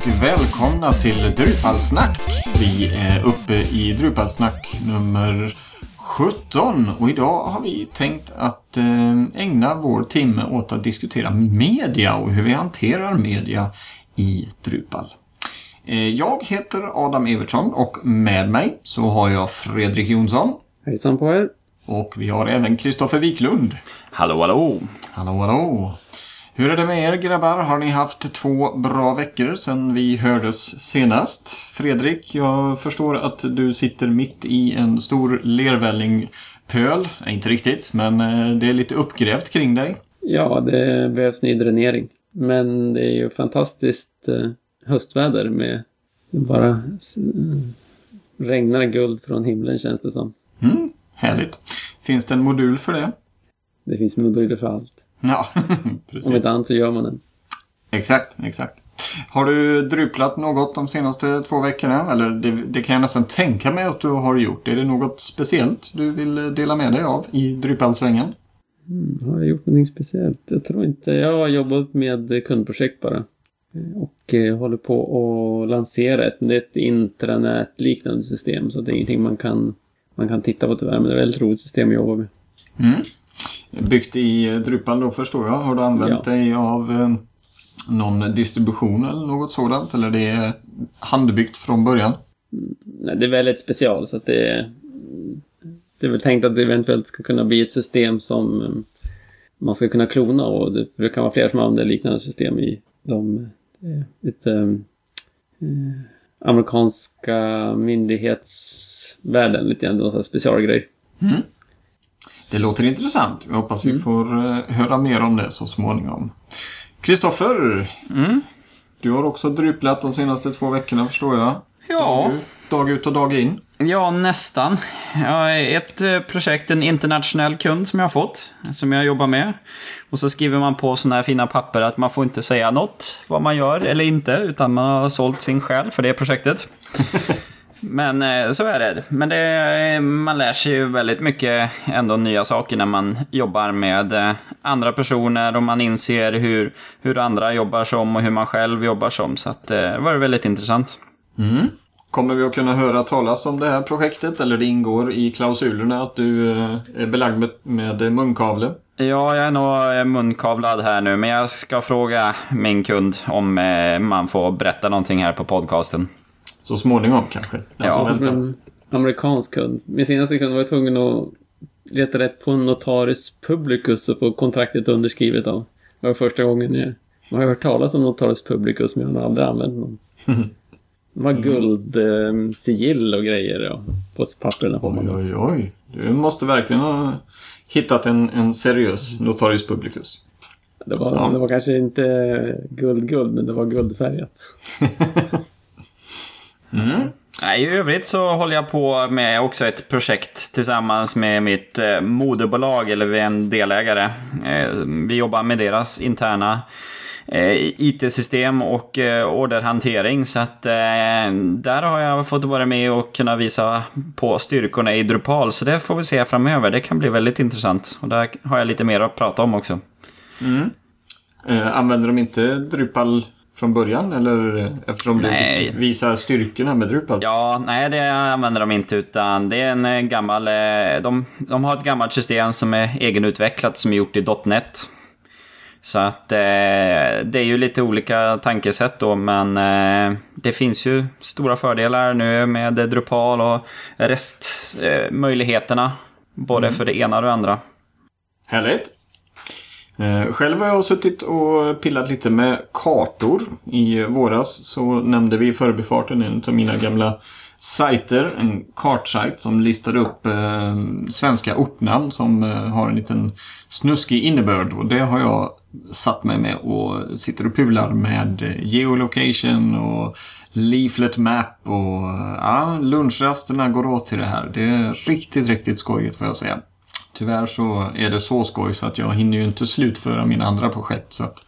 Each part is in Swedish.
och välkomna till Drupalsnack. Vi är uppe i Drupalsnack nummer 17 och idag har vi tänkt att eh, ägna vår timme åt att diskutera media och hur vi hanterar media i Drupal. Eh, jag heter Adam Evertsson och med mig så har jag Fredrik Jonsson. Hejsan på er! Och vi har även Kristoffer Wiklund. Hallå, hallå! Hallå, hallå! Hur är det med er grabbar? Har ni haft två bra veckor sedan vi hördes senast? Fredrik, jag förstår att du sitter mitt i en stor lervällingpöl. Inte riktigt, men eh, det är lite uppgrävt kring dig. Ja, det behövs ny dränering. Men det är ju fantastiskt eh, höstväder med bara regnar guld från himlen känns det som. Mm, härligt. Finns det en modul för det? Det finns moduler för allt. Ja, precis. Om inte annat så gör man den. Exakt, exakt. Har du druplat något de senaste två veckorna? Eller det, det, kan jag nästan tänka mig att du har gjort. Är det något speciellt du vill dela med dig av i Drupalsvängen? Mm, har jag gjort någonting speciellt? Jag tror inte. Jag har jobbat med kundprojekt bara. Och eh, håller på att lansera ett, det är ett intranät-liknande system. Så det är ingenting man kan, man kan titta på tyvärr. Men det är ett väldigt roligt system att jobba med. Mm. Byggt i Drupal då förstår jag. Har du använt ja. dig av eh, någon distribution eller något sådant? Eller det är handbyggt från början? Mm, nej, det är väldigt special så att det är... Det är väl tänkt att det eventuellt ska kunna bli ett system som eh, man ska kunna klona och det, det kan vara fler som använder liknande system i de lite eh, amerikanska myndighetsvärlden lite grann, någon specialgrej. Mm. Det låter intressant. Jag hoppas vi mm. får uh, höra mer om det så småningom. Kristoffer! Mm. Du har också dryplat de senaste två veckorna förstår jag. Ja. Dag ut, och dag in. Ja, nästan. Ett eh, projekt, en internationell kund som jag har fått, som jag jobbar med. Och så skriver man på sådana här fina papper att man får inte säga något, vad man gör eller inte, utan man har sålt sin själ för det projektet. Men eh, så är det. Men det, man lär sig ju väldigt mycket ändå nya saker när man jobbar med eh, andra personer och man inser hur, hur andra jobbar som och hur man själv jobbar som. Så att, det var väldigt intressant. Mm. Kommer vi att kunna höra talas om det här projektet eller det ingår i klausulerna att du eh, är belagd med, med munkavle? Ja, jag är nog munkavlad här nu, men jag ska fråga min kund om man får berätta någonting här på podcasten. Så småningom kanske? ja, en amerikansk kund. Min senaste kund var jag tvungen att leta rätt på en notaris publicus och få kontraktet underskrivet av. Det var första gången jag, jag har hört talas om notaris publicus men jag har aldrig använt någon. Det var guldsigill eh, och grejer ja, på papperna. Oj, oj, oj. Du måste verkligen ha hittat en, en seriös notarius publicus. Det var, ja. det var kanske inte guld-guld, men det var guldfärgat. Mm. I övrigt så håller jag på med också ett projekt tillsammans med mitt eh, moderbolag, eller vi är en delägare. Eh, vi jobbar med deras interna eh, IT-system och orderhantering. Så att där har jag fått vara med och kunna visa på styrkorna i Drupal. Så det får vi se framöver. Det kan bli väldigt intressant. Och där har jag lite mer att prata om också. Mm. använder de inte Drupal från början? Eller eftersom nej. du fick visa styrkorna med Drupal? Ja, nej det använder de inte utan det är en eh, gammal... Eh, de, de har ett gammalt system som är egenutvecklat som är gjort i .NET. Så att eh, det är ju lite olika tankesätt då men eh, det finns ju stora fördelar nu med Drupal och restmöjligheterna. Eh, både mm. för det ena och det andra. Härligt! Eh, själv har jag suttit och pillat lite med kartor. I våras så nämnde vi i förbifarten en av mina gamla sajter. En kartsajt som listar upp eh, svenska ortnamn som eh, har en liten snuskig innebörd. Och det har jag satt mig med och sitter och pular med geolocation och leaflet map och eh, ja, lunchrasterna går åt till det här. Det är riktigt, riktigt skojigt får jag säga. Tyvärr så är det så skoj så att jag hinner ju inte slutföra mina andra projekt. Så att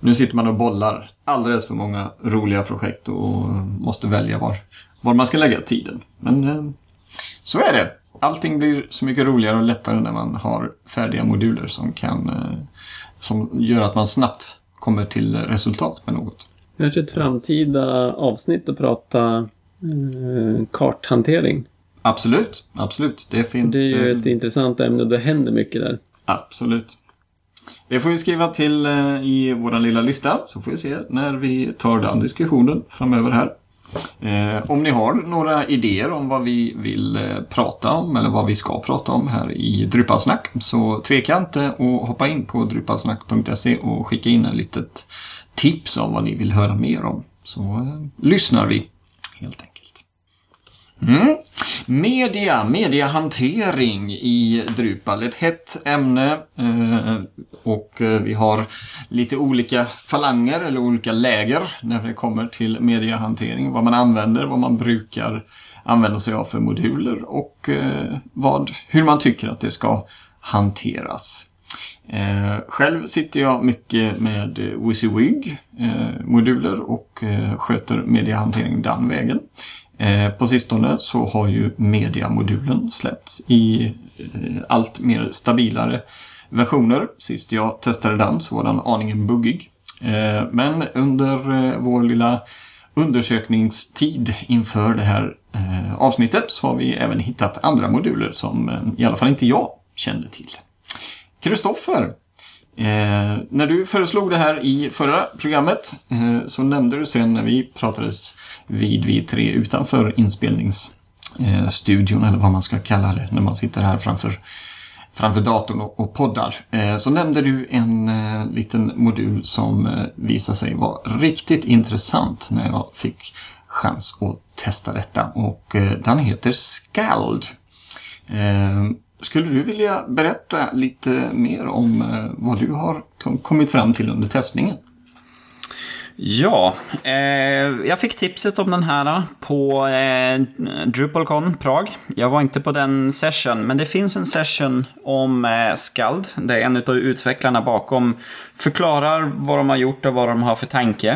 nu sitter man och bollar alldeles för många roliga projekt och måste välja var, var man ska lägga tiden. Men eh, så är det. Allting blir så mycket roligare och lättare när man har färdiga moduler som kan eh, som gör att man snabbt kommer till resultat med något. Kanske ett framtida avsnitt att prata eh, karthantering. Absolut, absolut. Det finns... Det är ju eh, ett intressant ämne och det händer mycket där. Absolut. Det får vi skriva till eh, i vår lilla lista så får vi se när vi tar den diskussionen framöver här. Eh, om ni har några idéer om vad vi vill prata om eller vad vi ska prata om här i Drupalsnack så tveka inte att hoppa in på drupalsnack.se och skicka in en litet tips om vad ni vill höra mer om. Så lyssnar vi helt enkelt. Mm. Media, mediahantering i Drupal. Ett hett ämne eh, och eh, vi har lite olika falanger eller olika läger när det kommer till mediahantering. Vad man använder, vad man brukar använda sig av för moduler och eh, vad, hur man tycker att det ska hanteras. Eh, själv sitter jag mycket med WYSIWYG eh, moduler och eh, sköter mediehantering den vägen. Eh, på sistone så har ju mediamodulen släppts i eh, allt mer stabilare versioner. Sist jag testade den så var den aningen buggig. Eh, men under vår lilla undersökningstid inför det här avsnittet så har vi även hittat andra moduler som i alla fall inte jag kände till. Kristoffer, Eh, när du föreslog det här i förra programmet eh, så nämnde du sen när vi pratades vid vi tre utanför inspelningsstudion eller vad man ska kalla det när man sitter här framför, framför datorn och, och poddar. Eh, så nämnde du en eh, liten modul som eh, visade sig vara riktigt intressant när jag fick chans att testa detta och eh, den heter Scald. Eh, skulle du vilja berätta lite mer om eh, vad du har kommit fram till under testningen? Ja, eh, jag fick tipset om den här eh, på eh, DrupalCon Prag. Jag var inte på den session, men det finns en session om eh, Skald. är en av utvecklarna bakom förklarar vad de har gjort och vad de har för tanke.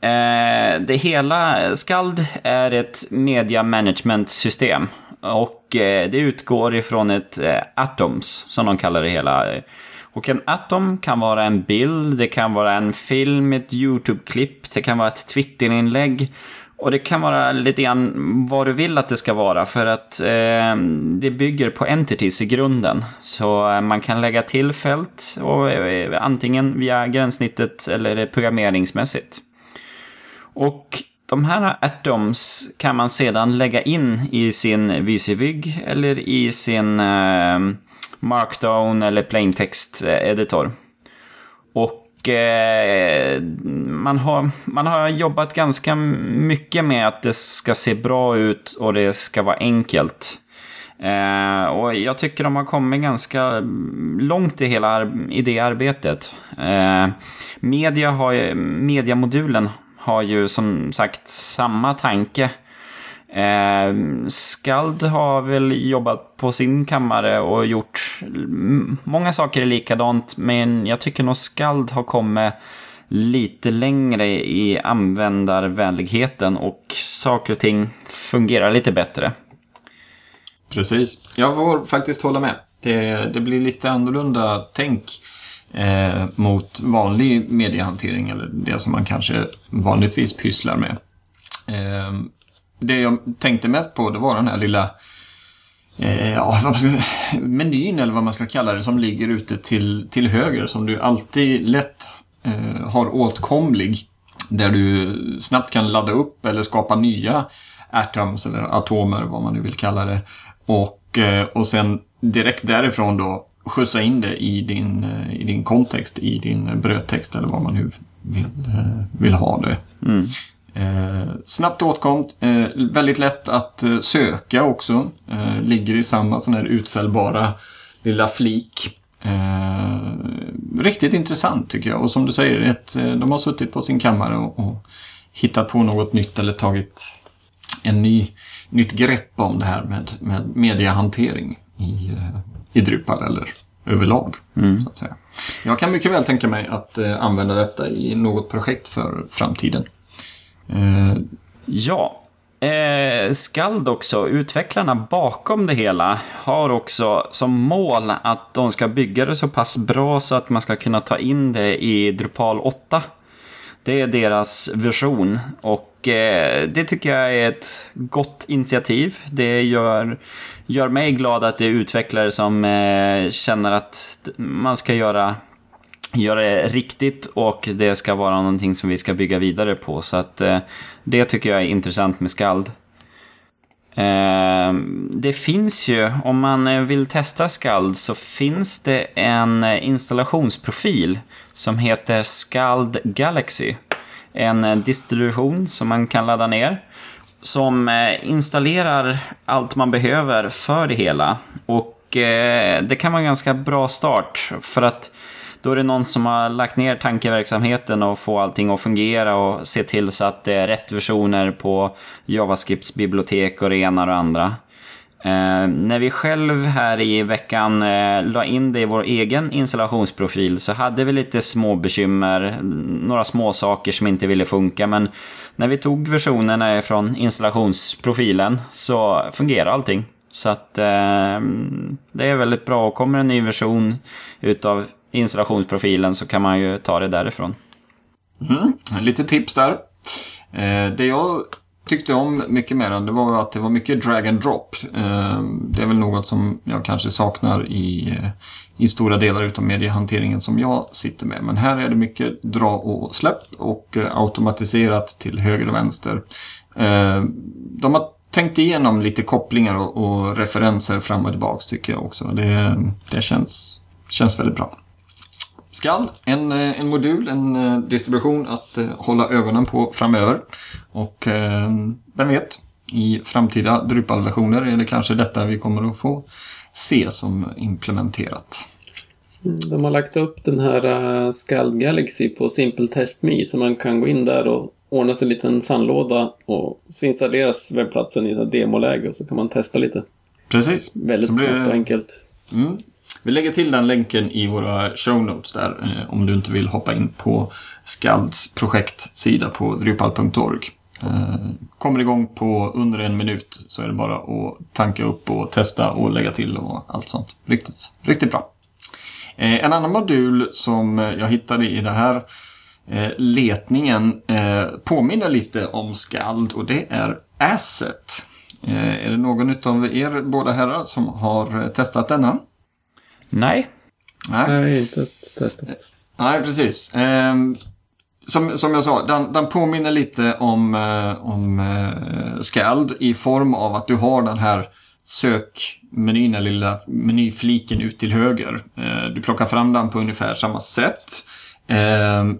Eh, det hela, Skald är ett media management system. Och eh, det utgår ifrån ett eh, Atoms, som de kallar det hela. Och en Atom kan vara en bild, det kan vara en film, ett YouTube-klipp, det kan vara ett Twitter-inlägg. Och det kan vara lite grann vad du vill att det ska vara för att eh, det bygger på entities i grunden. Så eh, man kan lägga till fält och, eh, antingen via gränssnittet eller programmeringsmässigt. Och de här atoms kan man sedan lägga in i sin VCVig eller i sin eh, Markdown eller plaintext-editor. Eh, och eh, man, har, man har jobbat ganska mycket med att det ska se bra ut och det ska vara enkelt. Eh, och jag tycker de har kommit ganska långt i hela i det arbetet. Eh, media har, mediamodulen har ju som sagt samma tanke. Eh, Skald har väl jobbat på sin kammare och gjort många saker likadant, men jag tycker nog Skald har kommit lite längre i användarvänligheten och saker och ting fungerar lite bättre. Precis. Jag får faktiskt hålla med. Det, det blir lite annorlunda tänk eh, mot vanlig mediehantering eller det som man kanske vanligtvis pysslar med. Eh, det jag tänkte mest på det var den här lilla eh, ja, vad ska, menyn eller vad man ska kalla det som ligger ute till, till höger som du alltid lätt eh, har åtkomlig. Där du snabbt kan ladda upp eller skapa nya atoms eller atomer vad man nu vill kalla det. Och, eh, och sen direkt därifrån då skjutsa in det i din, eh, i din kontext, i din brödtext eller vad man nu vill, eh, vill ha det. Mm. Eh, snabbt åtkomst, eh, väldigt lätt att eh, söka också. Eh, ligger i samma sån här utfällbara lilla flik. riktigt intressant tycker jag. Och som du säger, ett, de har suttit på sin kammare och, och hittat på något nytt eller tagit en ny, nytt grepp om det här med, med mediehantering i, i Drupal eller överlag. Mm. Så att säga. Jag kan mycket väl tänka mig att eh, använda detta i något projekt för framtiden. Eh. Ja, Eh, Skald också, utvecklarna bakom det hela, har också som mål att de ska bygga det så pass bra så att man ska kunna ta in det i Drupal 8. Det är deras version och eh, det tycker jag är ett gott initiativ. Det gör, gör mig glad att det är utvecklare som eh, känner att man ska göra göra det riktigt och det ska vara någonting som vi ska bygga vidare på. Så att eh, det tycker jag är intressant med Skald. Eh, det finns ju, om man eh, vill testa Skald så finns det en eh, installationsprofil som heter Skald Galaxy. En eh, distribution som man kan ladda ner. Som eh, installerar allt man behöver för det hela. Och eh, det kan vara en ganska bra start för att då är det någon som har lagt ner tankeverksamheten och få allting att fungera och se till så att det är rätt versioner på JavaScripts bibliotek och det ena och det andra. Eh, när vi själv här i veckan eh, la in det i vår egen installationsprofil så hade vi lite små bekymmer, några små saker som inte ville funka men när vi tog versionerna från installationsprofilen så fungerar allting. Så att eh, det är väldigt bra. Kommer en ny version utav installationsprofilen så kan man ju ta det därifrån. Mm, lite tips där. Eh, det jag tyckte om mycket med den det var att det var mycket drag and drop. Eh, det är väl något som jag kanske saknar i, eh, i stora delar utav mediehanteringen som jag sitter med. Men här är det mycket dra och släpp och eh, automatiserat till höger och vänster. De har tänkt igenom lite kopplingar och, och referenser fram och tillbaks tycker jag också. Det, det känns, känns väldigt bra. Skald, en, eh, en modul, en eh, distribution att eh, hålla ögonen på framöver. Och vem vet, i framtida Drupal-versioner är det kanske detta vi kommer att få se som implementerat. Mm, de har lagt upp den här Skald Galaxy på Simple Test Me så man kan gå in där och ordna sig en liten sandlåda och så installeras webbplatsen i ett demoläge och så kan man testa lite. Precis. Väldigt snabbt och enkelt. Mm. Vi lägger till den länken i våra show notes där eh, om du inte vill hoppa in på Skalds projektsida på drupal.org. Eh, kommer igång på under en minut så är det bara att tanka upp och testa och lägga till och allt sånt. Riktigt, riktigt bra. Eh, en annan modul som jag hittade i den här eh, letningen eh, påminner lite om Skald och det är Asset. Eh, är det någon av er båda herrar som har eh, testat denna? Nej. Nej, Nej inte testat. Nej, precis. Eh, som, som jag sa, den, den påminner lite om, eh, om eh, Scald i form av att du har den här sökmenyn, den lilla menyfliken ut till höger. Eh, du plockar fram den på ungefär samma sätt. Ehm,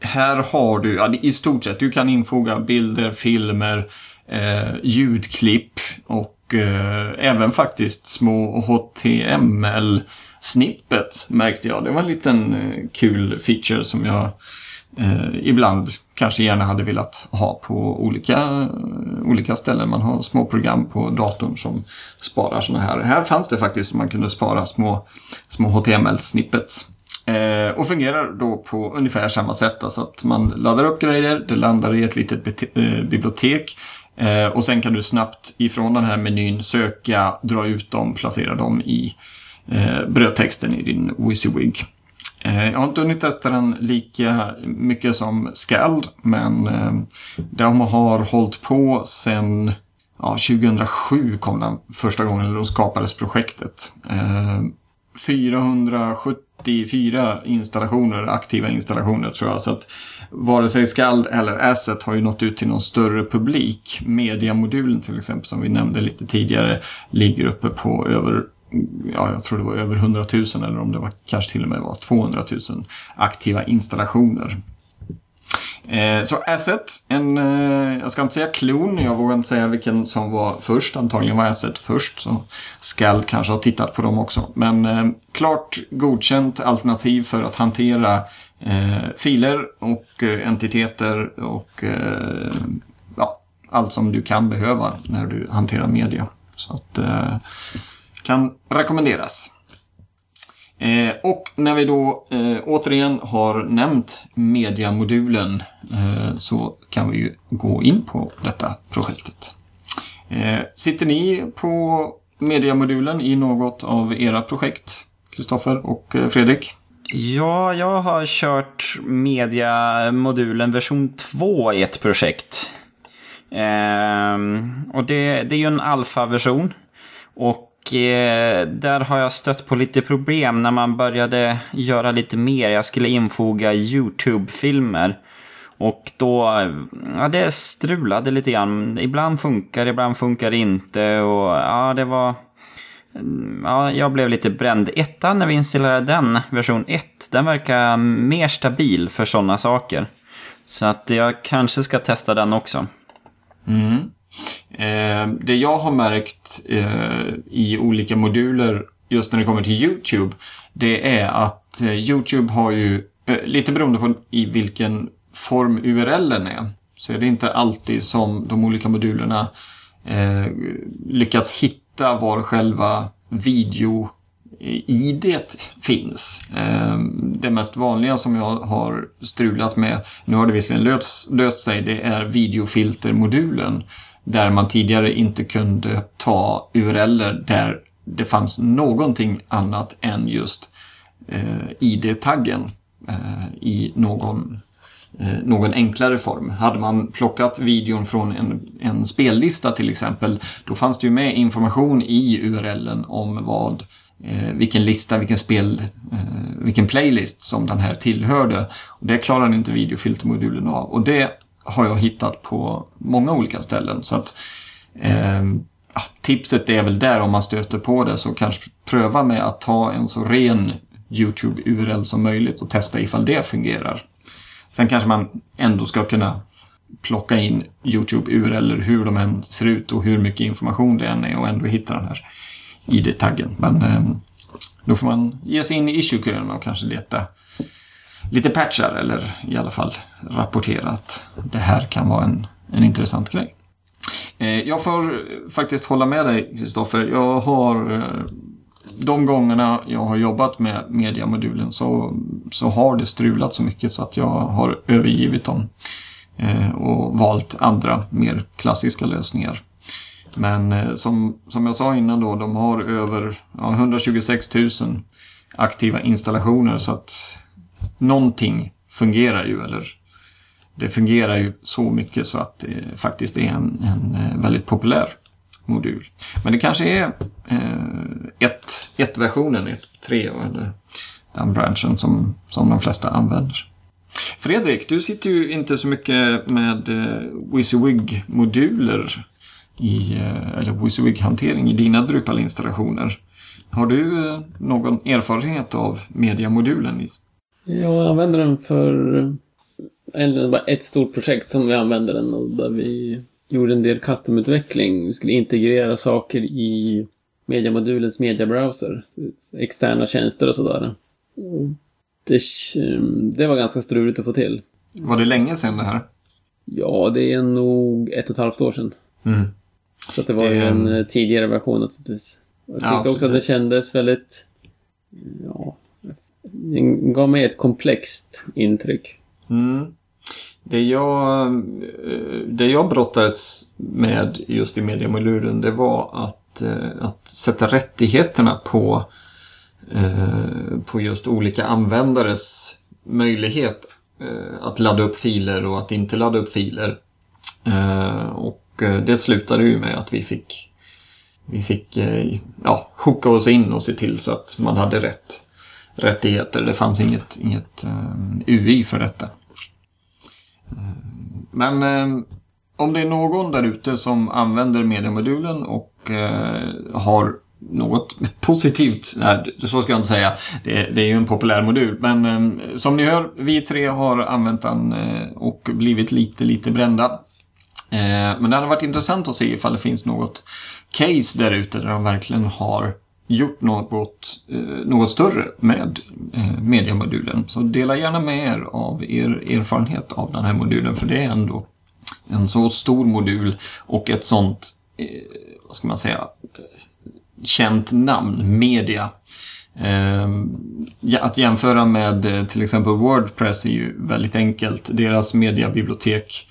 här har du, ja, i stort sett, du kan infoga bilder, filmer, eh, ljudklipp och eh, även faktiskt små HTML snippet märkte jag. Det var en liten eh, kul feature som jag eh, ibland kanske gärna hade velat ha på olika, eh, olika ställen. Man har små program på datorn som sparar sådana här. Här fanns det faktiskt man kunde spara små, små HTML-snippets. Eh, och fungerar då på ungefär samma sätt. Alltså att man laddar upp grejer, det landar i ett litet eh, bibliotek. Eh, och sen kan du snabbt ifrån den här menyn söka, dra ut dem, placera dem i eh, brödtexten i din WYSIWYG. Eh, jag har inte hunnit testa den lika mycket som Scald, men eh, de har hållit på sedan ja, 2007 kom den första gången, då skapades projektet. Eh, 474 installationer, aktiva installationer tror jag. Så att vare sig Skald eller Asset har ju nått ut till någon större publik. Mediamodulen till exempel som vi nämnde lite tidigare ligger uppe på över ja, jag tror det var över 100 000 eller om det var kanske till och med var 200 000 aktiva installationer. Eh, så Asset, en, eh, jag ska inte säga klon, jag vågar inte säga vilken som var först. Antagligen var Asset först, så Scald kanske har tittat på dem också. Men eh, klart godkänt alternativ för att hantera eh, filer och eh, entiteter och eh, ja, allt som du kan behöva när du hanterar media. Så att eh, kan rekommenderas. Eh, och när vi då eh, återigen har nämnt mediamodulen eh, så kan vi ju gå in på detta projektet. Eh, sitter ni på mediamodulen i något av era projekt, Kristoffer och eh, Fredrik? Ja, jag har kört mediamodulen version 2 i ett projekt. Ehm, och det, det är ju en alfa-version. Och eh, där har jag stött på lite problem när man började göra lite mer. Jag skulle infoga YouTube-filmer. Och då, ja det strulade lite grann. Ibland funkar det, ibland funkar det inte. Och ja, det var... Mm, ja, jag blev lite bränd. Ettan, när vi installerade den, version 1, den verkar mer stabil för sådana saker. Så att jag kanske ska testa den också. Mm. Eh, det jag har märkt eh, i olika moduler just när det kommer till YouTube, det är att eh, YouTube har ju, eh, lite beroende på i vilken form URLen är, så är det inte alltid som de olika modulerna eh, lyckats hitta var själva video eh, id finns. Ehm, det mest vanliga som jag har strulat med, nu har det visserligen löst, löst sig, det är videofiltermodulen. Där man tidigare inte kunde ta URLer där det fanns någonting annat än just eh, ID-taggen eh, i någon, Eh, någon enklare form. Hade man plockat videon från en, en spellista till exempel, då fanns det ju med information i URLen om vad eh, vilken lista, vilken spel, eh, vilken playlist som den här tillhörde. Och det klarade inte videofiltermodulen av. Och det har jag hittat på många olika ställen. Så att eh, tipset är väl där om man stöter på det så kanske pröva med att ta en så ren YouTube-URL som möjligt och testa ifall det fungerar. Sen kanske man ändå ska kunna plocka in YouTube-URL hur de än ser ut och hur mycket information det än är och ändå hitta den här ID-taggen. Men ehm, då får man ge sig in i issue-kön och kanske leta lite patchar eller i alla fall rapportera att det här kan vara en, en intressant grej. Eh, jag får faktiskt hålla med dig Kristoffer. Jag har eh, de gångerna jag har jobbat med mediamodulen så, så har det strulat så mycket så att jag har övergivit dem eh, och valt andra mer klassiska lösningar. Men eh, som, som jag sa innan då, de har över ja, 126 000 aktiva installationer så att någonting fungerar ju eller det fungerar ju så mycket så att det faktiskt är en, en eh, väldigt populär modul. Men det kanske är eh, ett, ett versionen, ett tre eller den branschen som, som de flesta använder. Fredrik, du sitter ju inte så mycket med eh, WYSIWYG-moduler i, eh, eller WYSIWYG-hantering i dina Drupal-installationer. Har du eh, någon erfarenhet av mediamodulen? Ja, jag använder den för eh, eller ett stort projekt som vi använder den och där vi gjorde en del custom-utveckling. Vi skulle integrera saker i mediamodulens mediabrowser. Externa tjänster och sådär. Det, det var ganska struligt att få till. Var det länge sedan det här? Ja, det är nog ett och ett halvt år sedan. Mm. Så det var Det- ju en eh, tidigare version naturligtvis. Jag tyckte Ja, också att det kändes väldigt... Ja... Det gav mig ett komplext intryck. Mm. Det jag, eh, det jag brottades med just i mediamodulen det var att, eh, att sätta rättigheterna på, eh, på just olika användares möjlighet att ladda upp filer och att inte ladda upp filer. Och det slutade ju med att vi fick, vi fick ja, hooka oss in och se till så att man hade rätt rättigheter. Det fanns inget, inget UI för detta. Men eh, om det är någon där ute som använder mediemodulen och eh, har något positivt, nej, så ska jag inte säga, det, det är ju en populär modul. Men eh, som ni hör, vi tre har använt den eh, och blivit lite, lite brända. Eh, men det hade varit intressant att se ifall det finns något case där ute där de verkligen har gjort något, eh, något större med Mediamodulen. mediemodulen. Så dela gärna med er av er erfarenhet av den här modulen för det är ändå en så stor modul och ett sånt, eh, vad ska man säga, känt namn, media. Ehm, att jämföra med till exempel Wordpress är ju väldigt enkelt. Deras mediabibliotek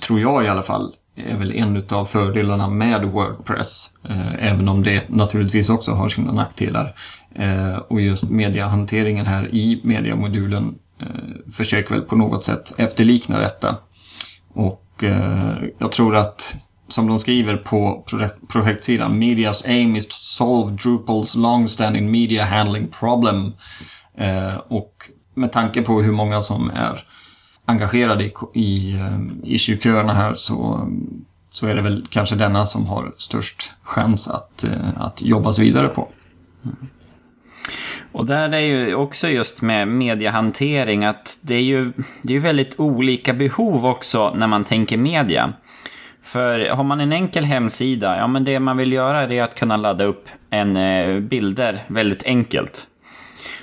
tror jag i alla fall är väl en av fördelarna med Wordpress. Eh, även om det naturligtvis också har sina nackdelar. Eh, och just mediahanteringen här i mediamodulen eh, försöker väl på något sätt efterlikna detta. Och eh, jag tror att som de skriver på projektsidan, Medias aim is to solve Drupals long-standing media handling problem. Eh, och med tanke på hur många som är engagerad i, i, i köerna här så, så är det väl kanske denna som har störst chans att, eh, att jobbas vidare på. Mm. Och där är ju också just med mediehantering att det är ju det är väldigt olika behov också när man tänker media. För har man en enkel hemsida, ja men det man vill göra är att kunna ladda upp en eh, bilder väldigt enkelt.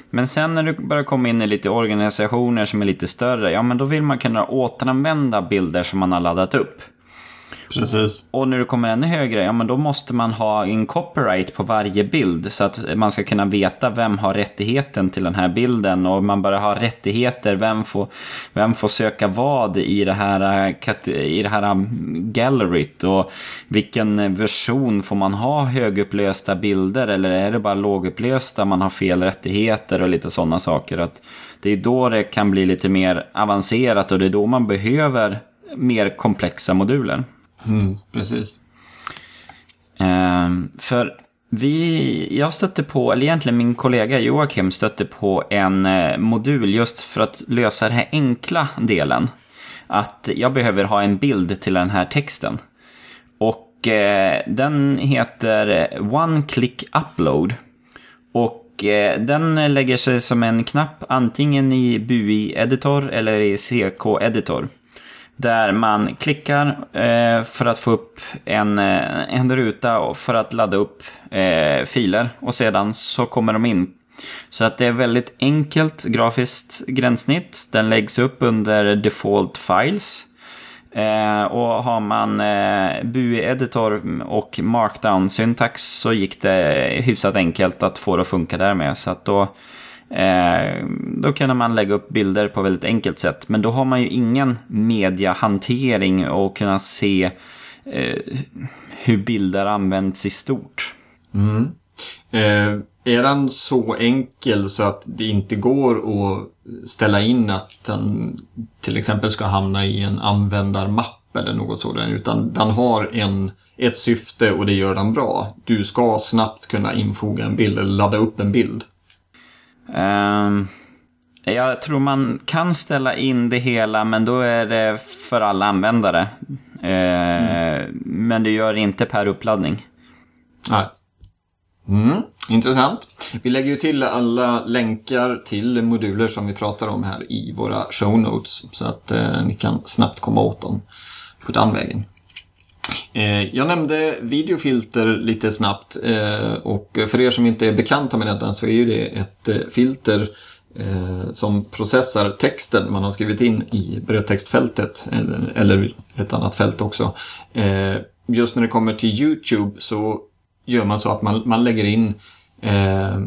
Men sen när du börjar komma in i lite organisationer som är lite större, ja men då vill man kunna återanvända bilder som man har laddat upp. Precis. Och när du kommer ännu högre, ja men då måste man ha en copyright på varje bild. Så att man ska kunna veta vem har rättigheten till den här bilden. Och man bara har rättigheter, vem får, vem får söka vad i det här, äh, i det här äh, galleryt. Och vilken version får man ha högupplösta bilder eller är det bara lågupplösta man har fel rättigheter och lite sådana saker. Att det är då det kan bli lite mer avancerat och det är då man behöver mer komplexa moduler. Mm, precis. Um, för vi, jag stötte på, eller egentligen min kollega Joakim stötte på en eh, modul just för att lösa den här enkla delen. Att jag behöver ha en bild till den här texten. Och eh, den heter One Click Upload. Och eh, den lägger sig som en knapp antingen i BUI Editor eller i CK Editor. Där man klickar eh, för att få upp en, eh, en ruta för att ladda upp eh, filer. Och sedan så kommer de in. Så att det är väldigt enkelt grafiskt gränssnitt. Den läggs upp under default files. Eh, och har man eh, BUI-editor och markdown-syntax så gick det hyfsat enkelt att få det att funka där med. Så att då Eh, då kan man lägga upp bilder på väldigt enkelt sätt. Men då har man ju ingen mediahantering och kunna se eh, hur bilder används i stort. Mm. Eh, är den så enkel så att det inte går att ställa in att den till exempel ska hamna i en användarmapp eller något sådant. Utan den har en, ett syfte och det gör den bra. Du ska snabbt kunna infoga en bild eller ladda upp en bild. Um, jag tror man kan ställa in det hela, men då är det för alla användare. Uh, mm. Men det gör inte per uppladdning. Nej. Mm, intressant. Vi lägger ju till alla länkar till moduler som vi pratar om här i våra show notes. Så att eh, ni kan snabbt komma åt dem på den vägen. Eh, jag nämnde videofilter lite snabbt eh, och för er som inte är bekanta med detta så är ju det ett eh, filter som processar texten man har skrivit in i brödtextfältet eller ett annat fält också. Just när det kommer till YouTube så gör man så att man, man lägger in eh,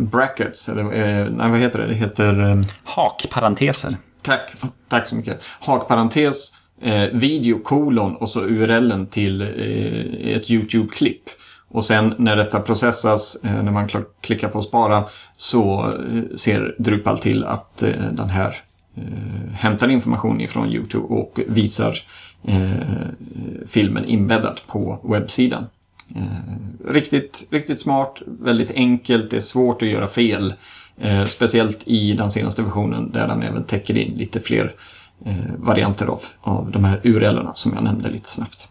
brackets, eller eh, nej, vad heter det? Det heter... Eh, Hakparenteser. Tack, tack så mycket. Hakparentes eh, video kolon och så URLen till eh, ett YouTube-klipp. Och sen när detta processas, eh, när man klickar på spara, så eh, ser Drupal till att eh, den här eh, hämtar information ifrån YouTube och visar eh, filmen inbäddad på webbsidan. Eh, riktigt, riktigt smart, väldigt enkelt, det är svårt att göra fel. Eh, speciellt i den senaste versionen där den även täcker in lite fler eh, Eh, varianter av, av de här url som jag nämnde lite snabbt.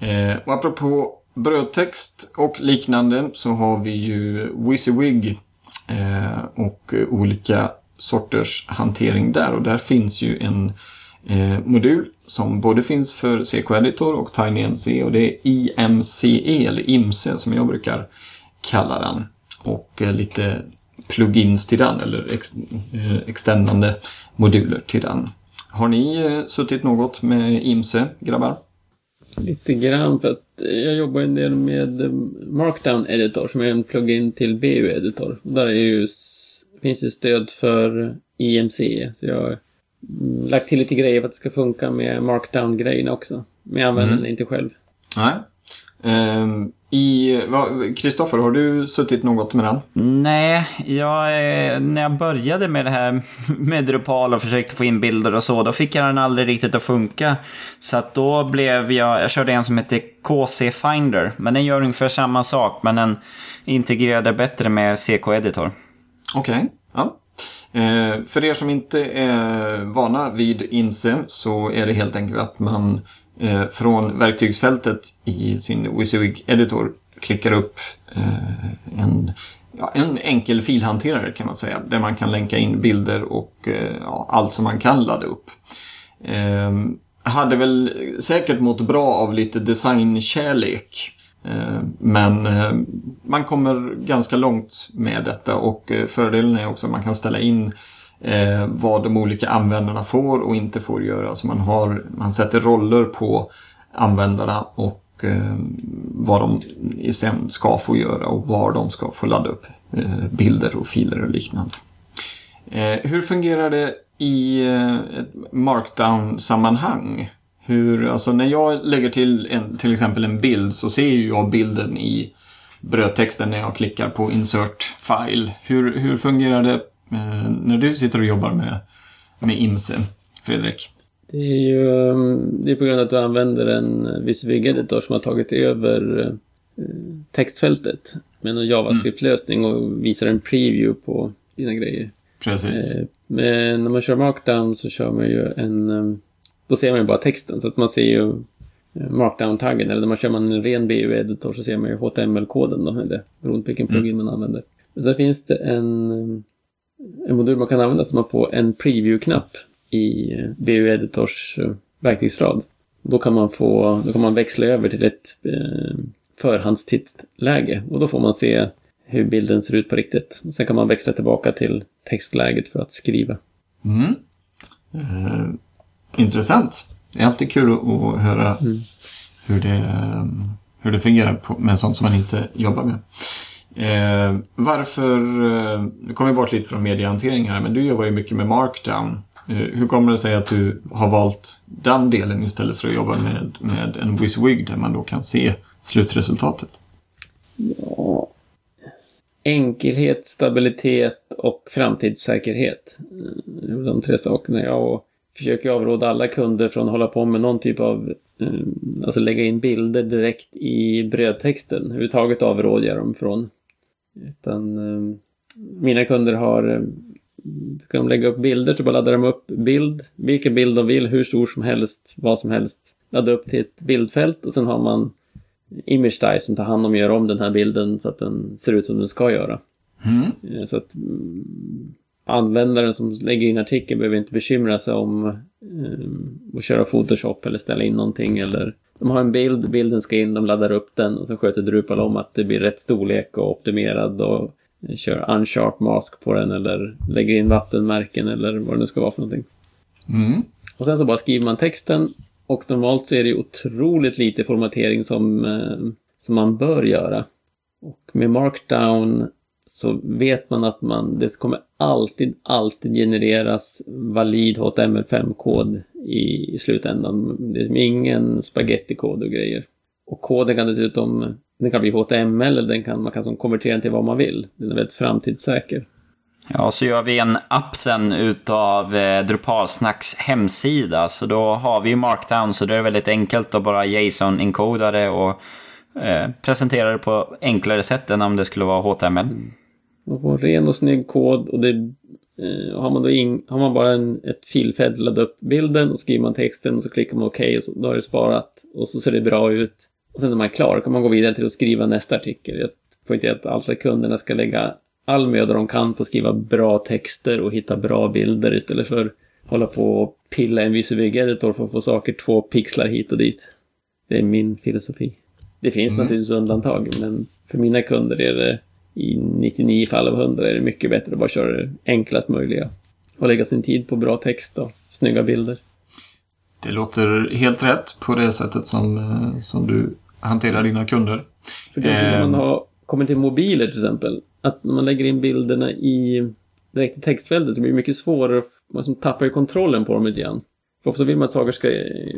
Eh, och apropå brödtext och liknande så har vi ju WYSIWYG eh, och olika sorters hantering där. Och där finns ju en eh, modul som både finns för CK-editor och TinyMC och det är IMCE eller IMCE som jag brukar kalla den. Och eh, lite plugins till den eller ex, eh, extendande moduler till den. Har ni eh, suttit något med IMSE, grabbar? Lite grann, för att jag jobbar en del med eh, Markdown Editor som är en plugin till BU Editor. Där är ju, finns ju stöd för IMC, så jag mm, lagt till lite grejer för att det ska funka med markdown-grejerna också. Men jag använder Mm. den inte själv. Nej. Ehm, i, Kristoffer, har du suttit något med den? Nej, jag, när jag började med det här med Drupal och försökte få in bilder och så, då fick jag den aldrig riktigt att funka. Så att då blev jag, jag körde en som heter KC Finder, men den gör ungefär samma sak, men den integrerade bättre med CK-editor. Okej. Ja. Eh, för er som inte är vana vid INSE så är det helt enkelt att man eh, från verktygsfältet i sin WYSIWYG editor klickar upp eh, en, ja, en enkel filhanterare kan man säga. Där man kan länka in bilder och eh, ja, allt som man kan ladda upp. Eh, hade väl säkert mått bra av lite designkärlek. Eh, men eh, man kommer ganska långt med detta och eh, fördelen är också att man kan ställa in eh, vad de olika användarna får och inte får göra. Så man, har, man sätter roller på användarna och eh, vad de sen ska få göra och var de ska få ladda upp eh, bilder och filer och liknande. Eh, hur fungerar det i eh, ett markdown-sammanhang? Hur, alltså när jag lägger till en, till exempel en bild så ser ju jag bilden i brödtexten när jag klickar på insert file. Hur, hur fungerar det när du sitter och jobbar med, med IMSE, Fredrik? Det är ju um, det är på grund av att du använder en editor som har tagit över eh, textfältet med en JavaScript-lösning och visar en preview på dina grejer. Precis. Eh, Men när man kör markdown så kör man ju en... um, Då ser man ju bara texten så att man ser ju eh, markdown-taggen. Eller när man kör man en ren BU-editor så ser man ju HTML-koden då. Eller beroende på vilken plugin man använder. Men sen finns det en, um, en modul man kan använda som man får en preview-knapp i eh, BU-editors eh, verktygsrad. Då kan man få, då kan man växla över till ett eh, förhandstittläge och då får man se hur bilden ser ut på riktigt. Sen kan man växla tillbaka till textläget för att skriva. Mm. Eh, intressant. Det är alltid kul att, höra hur, det, hur det fungerar med sånt som man inte jobbar med. Eh, varför, eh, nu kommer vi bort lite från mediehantering här, men du jobbar ju mycket med markdown. Eh, hur kommer det sig att du har valt den delen istället för att jobba med, med en WYSIWYG där man då kan se slutresultatet? Ja. Enkelhet, stabilitet och framtidssäkerhet. Eh, det är de tre sakerna. Jag försöker avråda alla kunder från att hålla på med någon typ av eh, Alltså lägga in bilder direkt i brödtexten. Överhuvudtaget avråder jag dem från. Utan eh, mina kunder har eh, Ska de lägga upp bilder så bara laddar de upp bild, vilken bild de vill, hur stor som helst, vad som helst. Ladda upp till ett bildfält och sen har man ImageDice som tar hand om att göra om den här bilden så att den ser ut som den ska göra. Mm. Eh, Så att mm, användaren som lägger in artikeln behöver inte bekymra sig om eh, att köra Photoshop eller ställa in någonting eller de har en bild, bilden ska in, de laddar upp den och så sköter Drupal om att det blir rätt storlek och optimerad och kör unsharp mask på den eller lägger in vattenmärken eller vad det nu ska vara för någonting. Mm. Och sen så bara skriver man texten och normalt så är det ju otroligt lite formatering som, eh, som man bör göra. Och med markdown så vet man att man, det kommer alltid, alltid genereras valid HTML5-kod i, i slutändan. Det är som ingen spaghetti-kod och grejer. Och koden kan dessutom, den kan bli HTML eller den kan, man kan som konvertera den till vad man vill. Den är väldigt framtidssäker. Ja, så gör vi en app sen utav eh, Drupalsnacks hemsida. Så då har vi ju markdown, så det är väldigt enkelt att bara JSON-encoda det och eh, presentera det på enklare sätt än om det skulle vara HTML. Man får en ren och snygg kod och det, eh, har, man då in, har man bara en, ett filfält, ladda upp bilden och skriver man texten och så klickar man OK och så, då är det sparat och så ser det bra ut. Och sen när man är klar kan man gå vidare till att skriva nästa artikel. Jag poängterar att alla kunderna ska lägga all möda de kan på att skriva bra texter och hitta bra bilder istället för att hålla på och pilla en visuell editor för att få saker två pixlar hit och dit. Det är min filosofi. Det finns Mm. naturligtvis undantag, men för mina kunder är det i 99 fall av 100 är det mycket bättre att bara köra det enklast möjliga. Och lägga sin tid på bra text och snygga bilder. Det låter helt rätt på det sättet som, eh, som du hanterar dina kunder. För det är när Ehm. man har, kommer till mobiler till exempel, att när man lägger in bilderna i direkt i textfältet så blir det mycket svårare man som tappar ju kontrollen på dem lite grann. Ofta vill man att saker ska,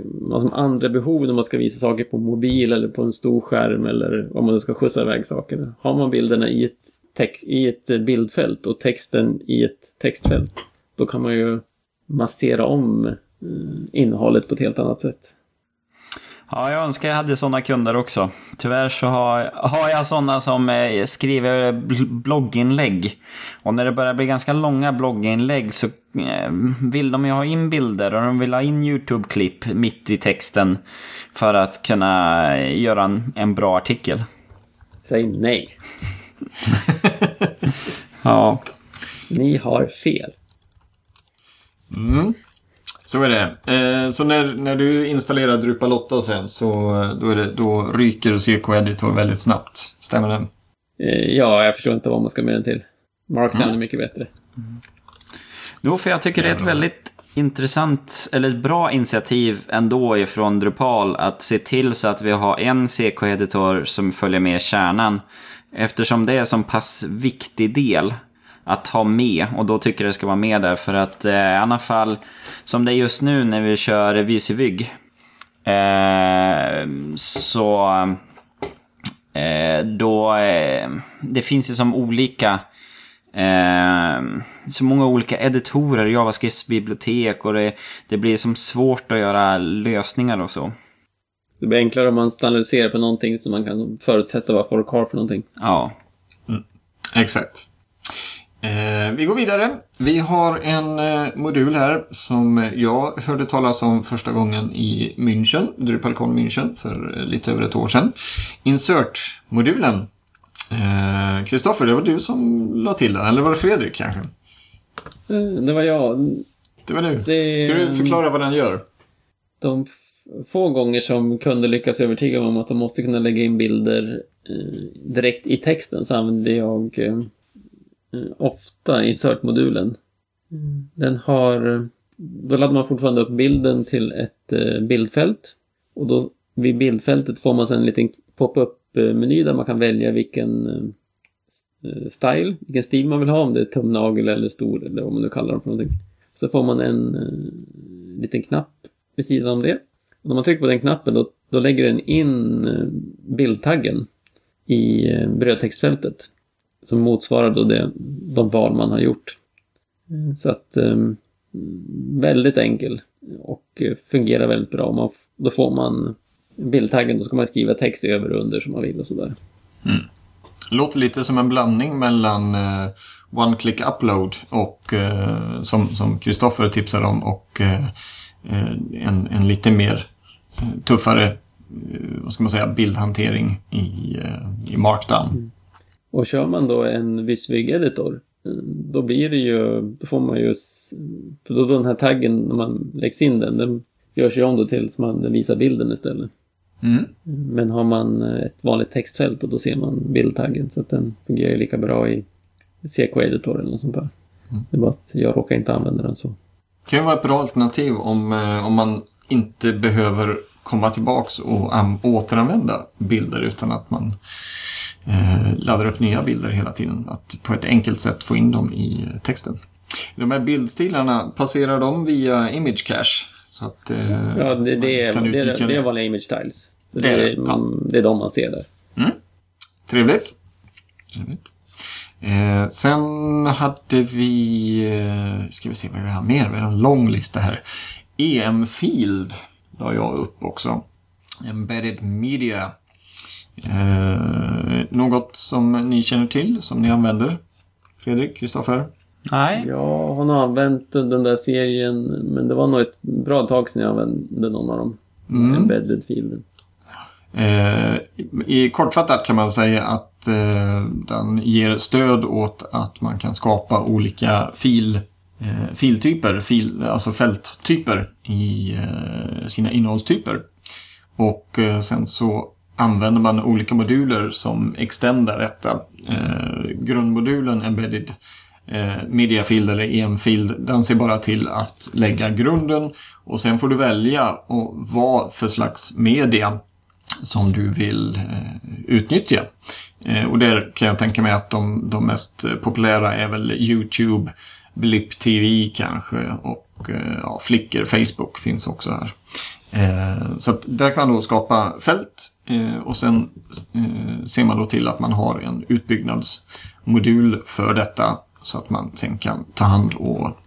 man har som andra behov när man ska visa saker på mobil eller på en stor skärm eller om man ska skjutsa iväg saker. Har man bilderna i ett, text, i ett bildfält och texten i ett textfält, då kan man ju massera om eh, innehållet på ett helt annat sätt. Ja, jag önskar jag hade sådana kunder också. Tyvärr så har, har jag sådana som eh, skriver blogginlägg. Och när det börjar bli ganska långa blogginlägg så eh, vill de ju ha in bilder och de vill ha in YouTube-klipp mitt i texten för att kunna göra en, en bra artikel. Säg nej. ja. Ni har fel. Mm. Så är det. Eh, så när, när du installerar Drupal 8 sen så då, är det, då ryker CK-editor väldigt snabbt. Stämmer det? Eh, ja, jag förstår inte vad man ska med den till. Markdown mm. är mycket bättre. Mm. Jo, för jag tycker det är ett väldigt intressant, eller ett bra initiativ ändå ifrån Drupal att se till så att vi har en CK-editor som följer med kärnan. Eftersom det är en så pass viktig del att ha med. Och då tycker jag det ska vara med där för att eh, i alla fall som det är just nu när vi kör Vysivygg. Eh, så eh, då eh, det finns ju som olika eh, så många olika editorer, JavaScripts bibliotek och det, det blir som svårt att göra lösningar och så. Det blir enklare om man standardiserar på någonting som man kan förutsätta vad folk har för någonting. Ja. Mm. Exakt. Eh, vi går vidare. Vi har en eh, modul här som jag hörde talas om första gången i München, DrupalCon München, för eh, lite över ett år sedan. Insert-modulen. Kristoffer, eh, det var du som la till den, eller var det Fredrik kanske? Eh, det var jag. Det var du. Det... Ska du förklara vad den gör? De få gånger som kunder lyckas övertyga mig om att de måste kunna lägga in bilder eh, direkt i texten så använder jag ofta insert-modulen. Mm. Den har, då laddar man fortfarande upp bilden till ett eh, bildfält. Och då vid bildfältet får man sedan en liten pop-up-meny där man kan välja vilken eh, style, vilken stil man vill ha, om det är tumnagel eller stor eller vad man nu kallar dem för någonting. Så får man en liten knapp vid sidan om det. Och när man trycker på den knappen då, då lägger den in bildtaggen i brödtextfältet som motsvarar då det, de val man har gjort. Mm. Så att um, väldigt enkel och fungerar väldigt bra. Man, då får man bildtaggen, då ska man skriva text över och under som man vill och sådär. Mm. Låter lite som en blandning mellan uh, One Click Upload och uh, som Kristoffer tipsade om och uh, en, en lite mer tuffare vad ska man säga, bildhantering i, i Markdown. Mm. Och kör man då en Visvig editor då blir det ju, då får man ju, för då den här taggen när man läggs in den, den görs ju om då till så man visar bilden istället. Mm. Men har man ett vanligt textfält och då ser man bildtaggen så att den fungerar lika bra i CK-editor eller något sånt där. Mm. Det är bara att jag råkar inte använda den så. Det kan ju vara ett bra alternativ om, eh, om man inte behöver komma tillbaks och återanvända bilder utan att man eh, laddar upp nya bilder hela tiden. Att på ett enkelt sätt få in dem i texten. De här bildstilarna, passerar de via Image Cache? Så att, eh, ja, det, det, är, det, är, det är vanliga Image Tiles. Det, det, är, ja. det är de man ser där. Mm. Trevligt. Trevligt. Eh, sen hade vi, eh, ska vi se vad vi har mer, vi har en lång lista här. EM-field la jag upp också. Embedded Media Eh, något som ni känner till, som ni använder? Fredrik, Kristoffer? Nej. Jag har nog använt den där serien, men det var nog ett bra tag sedan jag använde någon av dem. Mm. Embedded fielden. Eh, I kortfattat kan man säga att eh, den ger stöd åt att man kan skapa olika fil, eh, filtyper, fil, alltså fälttyper i eh, sina innehållstyper. Och eh, sen så använder man olika moduler som extendar detta. Eh, grundmodulen Embedded eh, Media Field eller EM-field, den ser bara till att lägga grunden och sen får du välja och vad för slags media som du vill eh, utnyttja. Eh, och där kan jag tänka mig att de, de mest populära är väl YouTube, Blip TV kanske och eh, ja, Flickr, Facebook finns också här. Eh, så att där kan man då skapa fält eh, och sen eh, ser man då till att man har en utbyggnadsmodul för detta så att man sen kan ta hand och,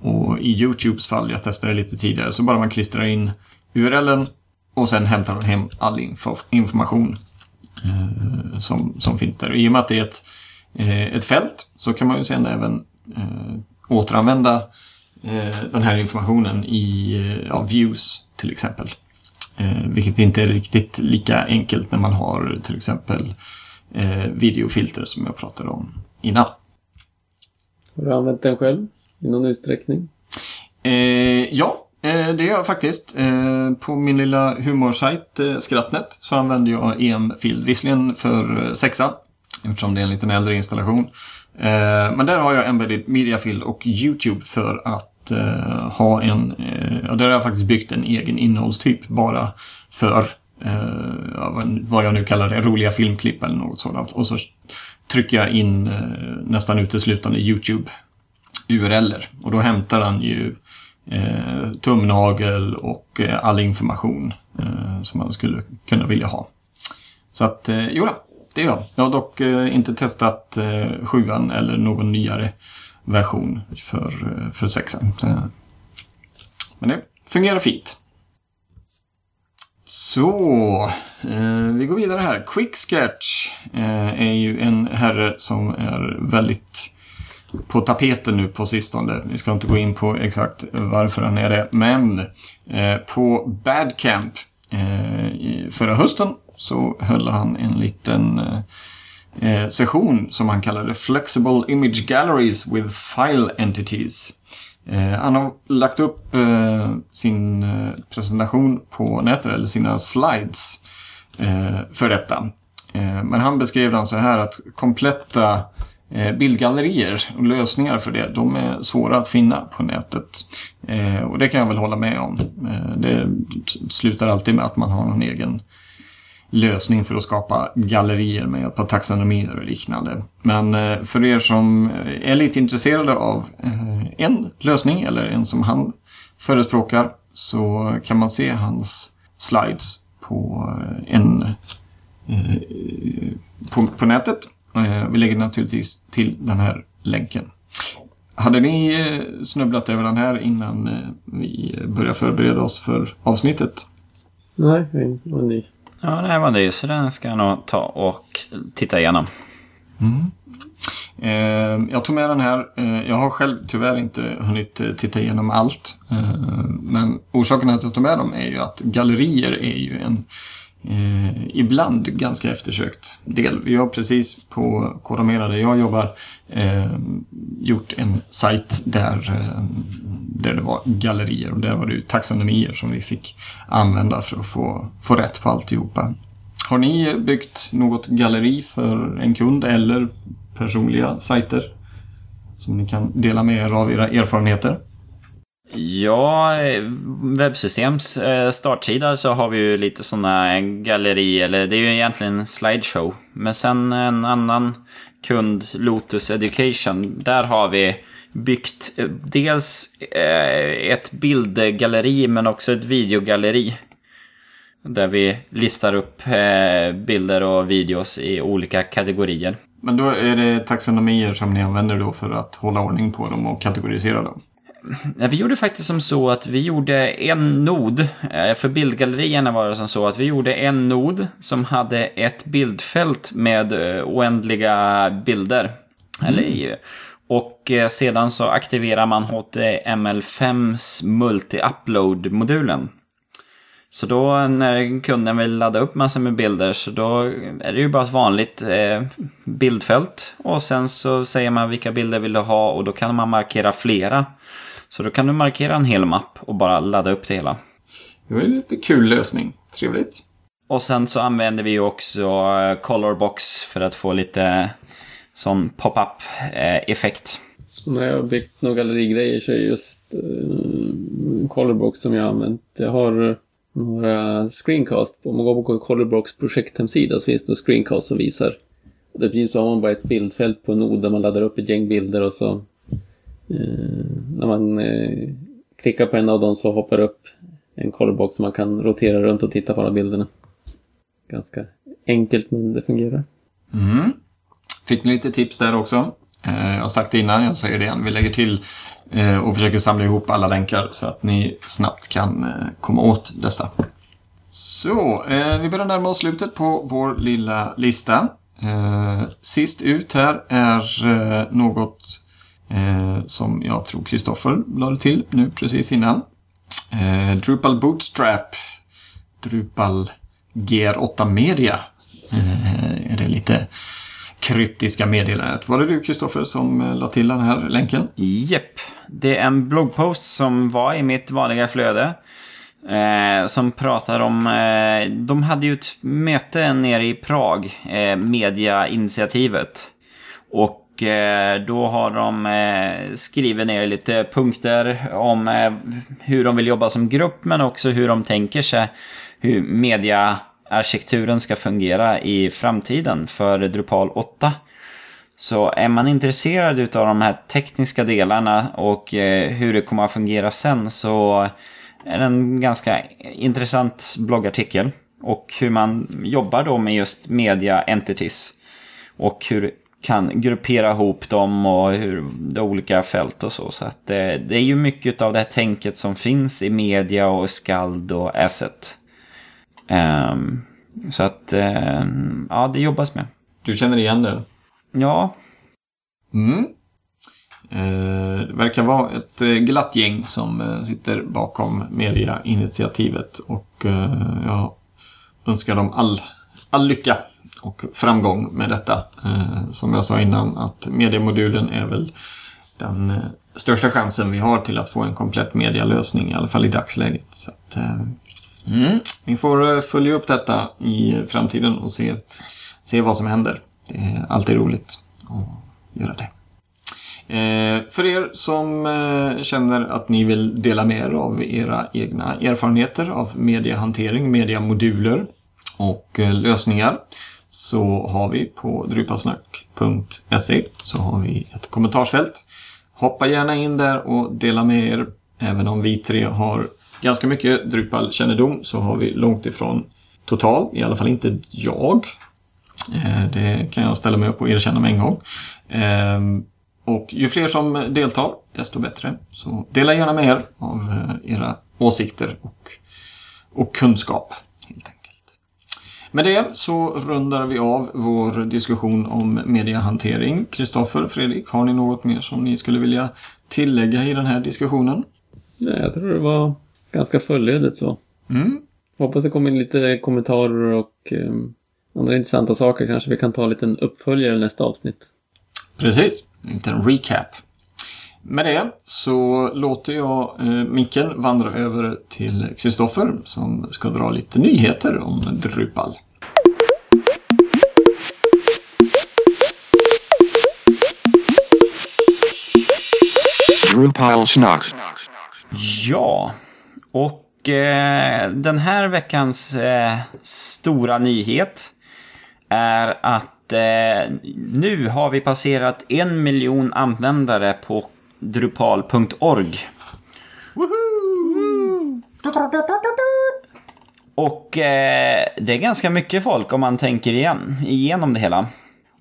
och i Youtubes fall, jag testade det lite tidigare, så bara man klistrar in URLen och sen hämtar den hem all info, information eh, som, som finns där. Och I och med att det är ett, eh, ett fält så kan man ju sen även eh, återanvända eh, den här informationen i eh, ja, views till exempel. Eh, vilket inte är riktigt lika enkelt när man har till exempel eh, videofilter som jag pratade om innan. Har du använt den själv i någon utsträckning? Eh, ja, eh, det gör jag faktiskt. Eh, på min lilla humorsajt eh, Skrattnet så använder jag EM-field. Visserligen för eh, sexan, eftersom det är en liten äldre installation. Eh, men där har jag Embedded Media Field och YouTube för att eh, ha en... Eh, ja, där har jag faktiskt byggt en egen innehållstyp bara för eh, vad- jag nu kallar det, roliga filmklipp eller något sådant. Och så trycker jag in eh, nästan uteslutande YouTube URLer. Och då hämtar han ju eh, tumnagel och eh, all information eh, som man skulle kunna vilja ha. Så att, eh, jo då, det gör jag. Jag har dock eh, inte testat eh, sjuan eller någon nyare version för, för sexan. Men det fungerar fint. Så, eh, vi går vidare här. Quicksketch eh, är ju en herre som är väldigt på tapeten nu på sistone. Vi ska inte gå in på exakt varför han är det. Men eh, på Badcamp eh, förra hösten så höll han en liten eh, eh, session som han kallade Flexible Image Galleries with File Entities. Eh, han har lagt upp eh, sin eh, presentation på nätet, eller sina slides eh, för detta. Eh, men han beskrev den så här att kompletta eh, bildgallerier och lösningar för det, de är svåra att finna på nätet. Eh, och det kan jag väl hålla med om. Eh, det slutar alltid med att man har någon egen lösning för att skapa gallerier med hjälp av taxonomier och liknande. Men eh, för er som eh, är lite intresserade av eh, en lösning eller en som han förespråkar så kan man se hans slides på en på, på nätet. Vi lägger naturligtvis till den här länken. Hade ni snubblat över den här innan vi började förbereda oss för avsnittet? Nej, jag var ny. Ja, det är var det så den ska jag nog ta och titta igenom. Mm. Eh, jag tog med den här. Eh, jag har själv tyvärr inte hunnit eh, titta igenom allt. Eh, men orsaken att jag tog med dem är ju att gallerier är ju en eh, ibland ganska eftersökt del. Vi har precis på Kodamera där jag jobbar eh, gjort en sajt där, eh, där det var gallerier och där var det ju taxonomier som vi fick använda för att få, få rätt på alltihopa. Har ni byggt något galleri för en kund eller personliga sajter som ni kan dela med er av era erfarenheter? Ja, webbsystems eh, startsida så har vi ju lite sådana galleri, eller det är ju egentligen en slideshow. Men sen en annan kund, Lotus Education, där har vi byggt eh, dels eh, ett bildgalleri men också ett videogalleri. Där vi listar upp eh, bilder och videos i olika kategorier. Men då är det taxonomier som ni använder då för att hålla ordning på dem och kategorisera dem? Vi gjorde faktiskt som så att vi gjorde en nod. För bildgallerierna var det som så att vi gjorde en nod som hade ett bildfält med oändliga bilder. Eller, i- och eh, sedan så aktiverar man HTML5s multi-upload-modulen. Så då när kunden vill ladda upp massor med bilder så då är det ju bara ett vanligt eh, bildfält. Och sen så säger man vilka bilder vill du ha och då kan man markera flera. Så då kan du markera en hel mapp och bara ladda upp det hela. Det var en lite kul lösning. Trevligt. Och sen så använder vi ju också eh, Colorbox för att få lite sån pop-up eh, effekt. Så när jag har byggt några gallerigrejer så är det just uh, Colorbox som jag har använt. Jag har eh, några screencast. Om man går på Colorbox projekthemsida så finns det en screencast som visar. Det finns så har man bara ett bildfält på en nod där man laddar upp ett gäng bilder och så Eh, när man eh, klickar på en av dem så hoppar upp en colorbox som man kan rotera runt och titta på alla bilderna. Ganska enkelt men det fungerar. Mm. Fick ni lite tips där också? Eh, jag har sagt det innan, jag säger det igen. Vi lägger till eh, och försöker samla ihop alla länkar så att ni snabbt kan eh, komma åt dessa. Så, vi börjar närma oss slutet på vår lilla lista. Sist ut här är något som jag tror Kristoffer lade till nu precis innan. Drupal Bootstrap. Drupal GR8 Media. Är det lite kryptiska meddelandet. Var det du Kristoffer som eh, la till den här länken? Jepp. Det är en bloggpost som var i mitt vanliga flöde. Eh, som pratar om... Eh, de hade ju ett möte nere i Prag, eh, mediainitiativet. Och eh, då har de eh, skrivit ner lite punkter om eh, hur de vill jobba som grupp, men också hur de tänker sig hur arkitekturen ska fungera i framtiden för Drupal 8. Så är man intresserad av de här tekniska delarna och eh, hur det kommer att fungera sen så är det en ganska intressant bloggartikel. Och hur man jobbar då med just media entities. Och hur kan gruppera ihop dem och hur de olika fält och så. Så att det, det är ju mycket av det här tänket som finns i media och skald och asset. Ehm, så att, eh, ja, det jobbas med. Du känner igen det? Ja, Mm. Eh, det verkar vara ett eh, glatt gäng som eh, sitter bakom mediainitiativet och jag önskar dem all, all lycka och framgång med detta. Som jag sa innan att mediemodulen är väl den största chansen vi har till att få en komplett medialösning i alla fall i dagsläget. Så att, mm. Vi får eh, följa upp detta i framtiden och se, se vad som händer. Det är alltid roligt att göra det. Eh, för er som eh, känner att ni vill dela med er av era egna erfarenheter av mediehantering, mediamoduler och eh, lösningar så har vi på drypasnack.se så har vi ett kommentarsfält. Hoppa gärna in där och dela med er. Även om vi tre har ganska mycket Drupal-kännedom så har vi långt ifrån total, i alla fall inte jag. Eh, det kan jag ställa mig upp och erkänna med en gång. Eh, och ju fler som deltar, desto bättre. Så dela gärna med er av eh, era åsikter och, och kunskap. Helt enkelt. Med det så rundar vi av vår diskussion om mediehantering. Kristoffer, Fredrik, har ni något mer som ni skulle vilja tillägga i den här diskussionen? Nej, jag tror det var ganska fullödigt så. Mm. Hoppas det kommer in lite kommentarer och eh, andra intressanta saker. Kanske vi kan ta en liten uppföljare i nästa avsnitt. Precis, en liten recap. Med det så låter jag eh, micken vandra över till Kristoffer som ska dra lite nyheter om Drupal. Drupal Schnack. Ja, och eh, den här veckans eh, stora nyhet är att eh, nu har vi passerat en miljon användare på drupal.org. Och eh, det är ganska mycket folk om man tänker igen, igenom det hela.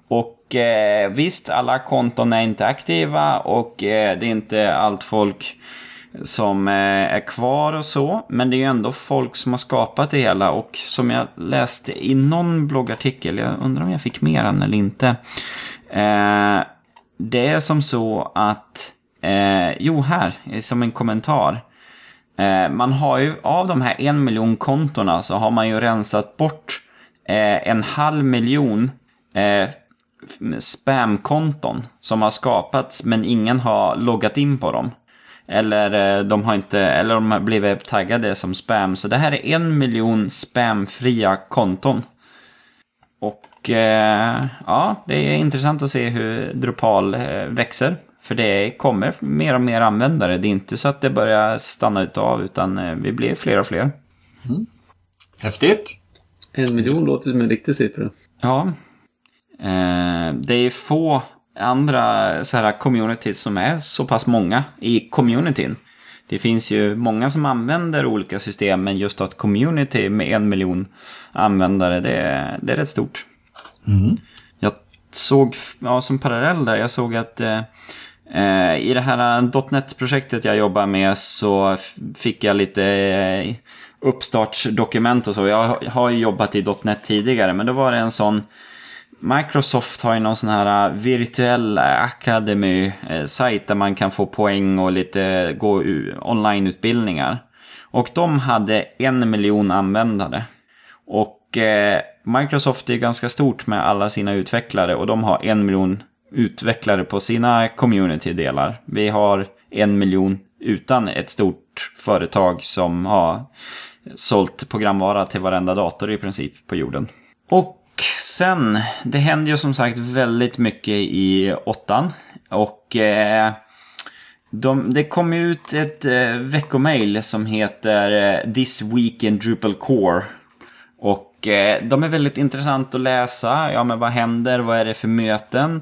Och eh, visst, alla konton är inte aktiva och eh, det är inte allt folk som eh, är kvar och så. Men det är ju ändå folk som har skapat det hela och som jag läste i någon bloggartikel, jag undrar om jag fick mer än eller inte. Eh, det är som så att, eh, jo här, eh, som en kommentar. Eh, man har ju, av de här en miljon kontona så har man ju rensat bort eh, en halv miljon eh, spamkonton som har skapats men ingen har loggat in på dem. Eller eh, de har inte, eller de har blivit taggade som spam. Så det här är en miljon spamfria konton. Och eh, ja, det är intressant att se hur Drupal eh, växer. För det kommer mer och mer användare. Det är inte så att det börjar stanna utav utan eh, vi blir fler och fler. Häftigt! En miljon låter som en riktig siffra. Ja. Eh, det är få andra så här communities som är så pass många i communityn. Det finns ju många som använder olika system, men just att community med en miljon användare, det är, det är rätt stort. Jag såg, ja, som parallell där, jag såg att eh, eh, i det här .NET-projektet jag jobbar med så fick jag lite eh, uppstartsdokument och så. Jag har- har ju jobbat i .NET tidigare, men då var det en sån Microsoft har ju någon sån här äh, virtuell äh, academy-sajt äh, där man kan få poäng och lite gå online-utbildningar. Och de hade en miljon användare. Och eh, Microsoft är ganska stort med alla sina utvecklare och de har en miljon utvecklare på sina community-delar. Vi har en miljon utan ett stort företag som har sålt programvara till varenda dator i princip på jorden. Och sen, det händer ju som sagt väldigt mycket i åttan. Och eh, de, det kom ut ett eh, veckomail som heter eh, This Week in Drupal Core. Och eh, de är väldigt intressant att läsa. Ja, men vad händer? Vad är det för möten?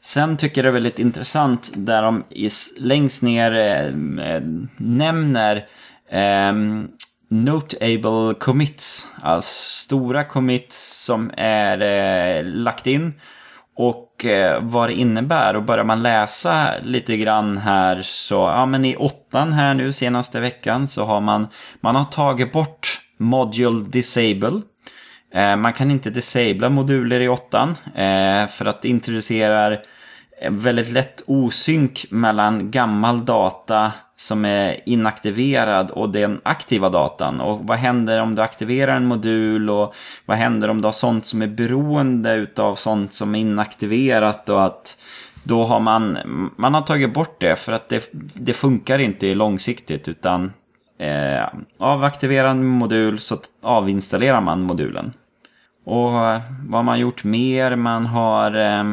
Sen tycker jag det är väldigt intressant där de is, längst ner eh, eh nämner ehm, Notable commits, alltså stora commits som är eh, lagt in och eh, vad det innebär. Och börjar man läsa lite grann här så, ja men i åttan här nu senaste veckan så har man, man har tagit bort Module Disable. Eh, man kan inte disabla moduler i åttan eh, för att det introducerar väldigt lätt osynk mellan gammal data som är inaktiverad och den aktiva datan. Och vad händer om du aktiverar en modul och vad händer om du har sånt som är beroende utav sånt som är inaktiverat och att då har man, man har tagit bort det för att det, det funkar inte långsiktigt utan eh, avaktiverar en modul så avinstallerar man modulen. Och eh, vad har man gjort mer? Man har eh,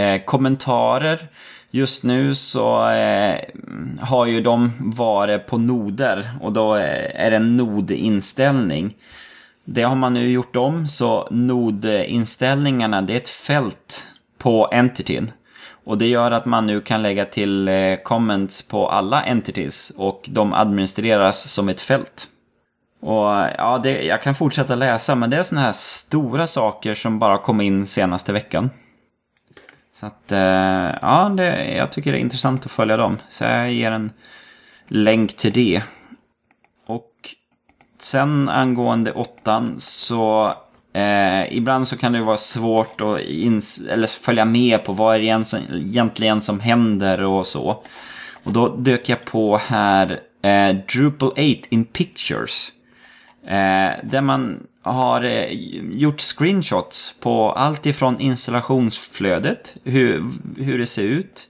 eh, kommentarer. Just nu så eh, har ju de varit på noder och då eh, är det en nodinställning. Det har man nu gjort om så nodinställningarna det är ett fält på entityn. Och det gör att man nu kan lägga till eh, comments på alla entities och de administreras som ett fält. Och ja, det, jag kan fortsätta läsa men det är såna här stora saker som bara kom in senaste veckan. Så att, eh, ja, det, jag tycker det är intressant att följa dem. Så jag ger en länk till det. Och sen angående åttan så eh, ibland så kan det vara svårt att ins- eller följa med på vad är det egentligen- egentligen som händer och så. Och då dök jag på här eh, Drupal 8 in Pictures. Eh, där man har eh, gjort screenshots på allt ifrån installationsflödet, hur, hur det ser ut.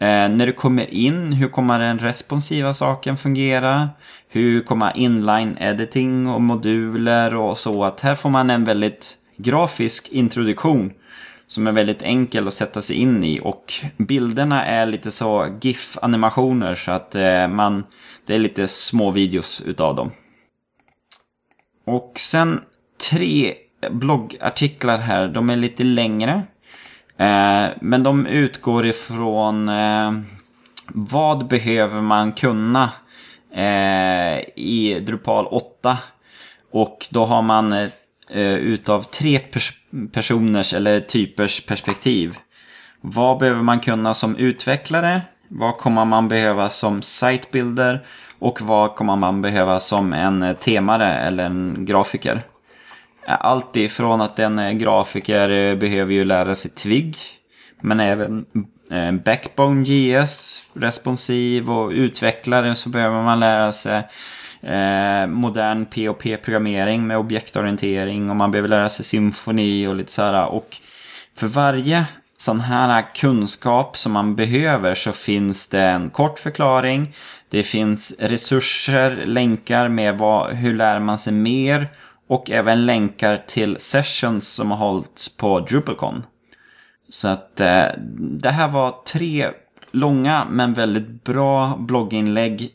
Eh, när du kommer in, hur kommer den responsiva saken fungera? Hur kommer inline editing och moduler och så. Att här får man en väldigt grafisk introduktion som är väldigt enkel att sätta sig in i. Och bilderna är lite så GIF-animationer så att eh, man, det är lite små videos utav dem. Och sen tre bloggartiklar här. De är lite längre. Eh, men de utgår ifrån eh, vad behöver man kunna eh, i Drupal 8. Och då har man eh, utav tre pers- personers eller typers perspektiv. Vad behöver man kunna som utvecklare? Vad kommer man behöva som sitebuilder? Och vad kommer man behöva som en eh, temare eller en grafiker? Allt ifrån att en eh, grafiker eh, behöver ju lära sig Twig. Men även Backbone JS, responsiv och utvecklare så behöver man lära sig eh, modern POP-programmering med objektorientering och man behöver lära sig symfoni och lite så här. Och för varje sån här kunskap som man behöver så finns det en kort förklaring. Det finns resurser, länkar med vad, hur lär man sig mer och även länkar till sessions som har hållits på DrupalCon. Så att eh, det här var tre långa men väldigt bra blogginlägg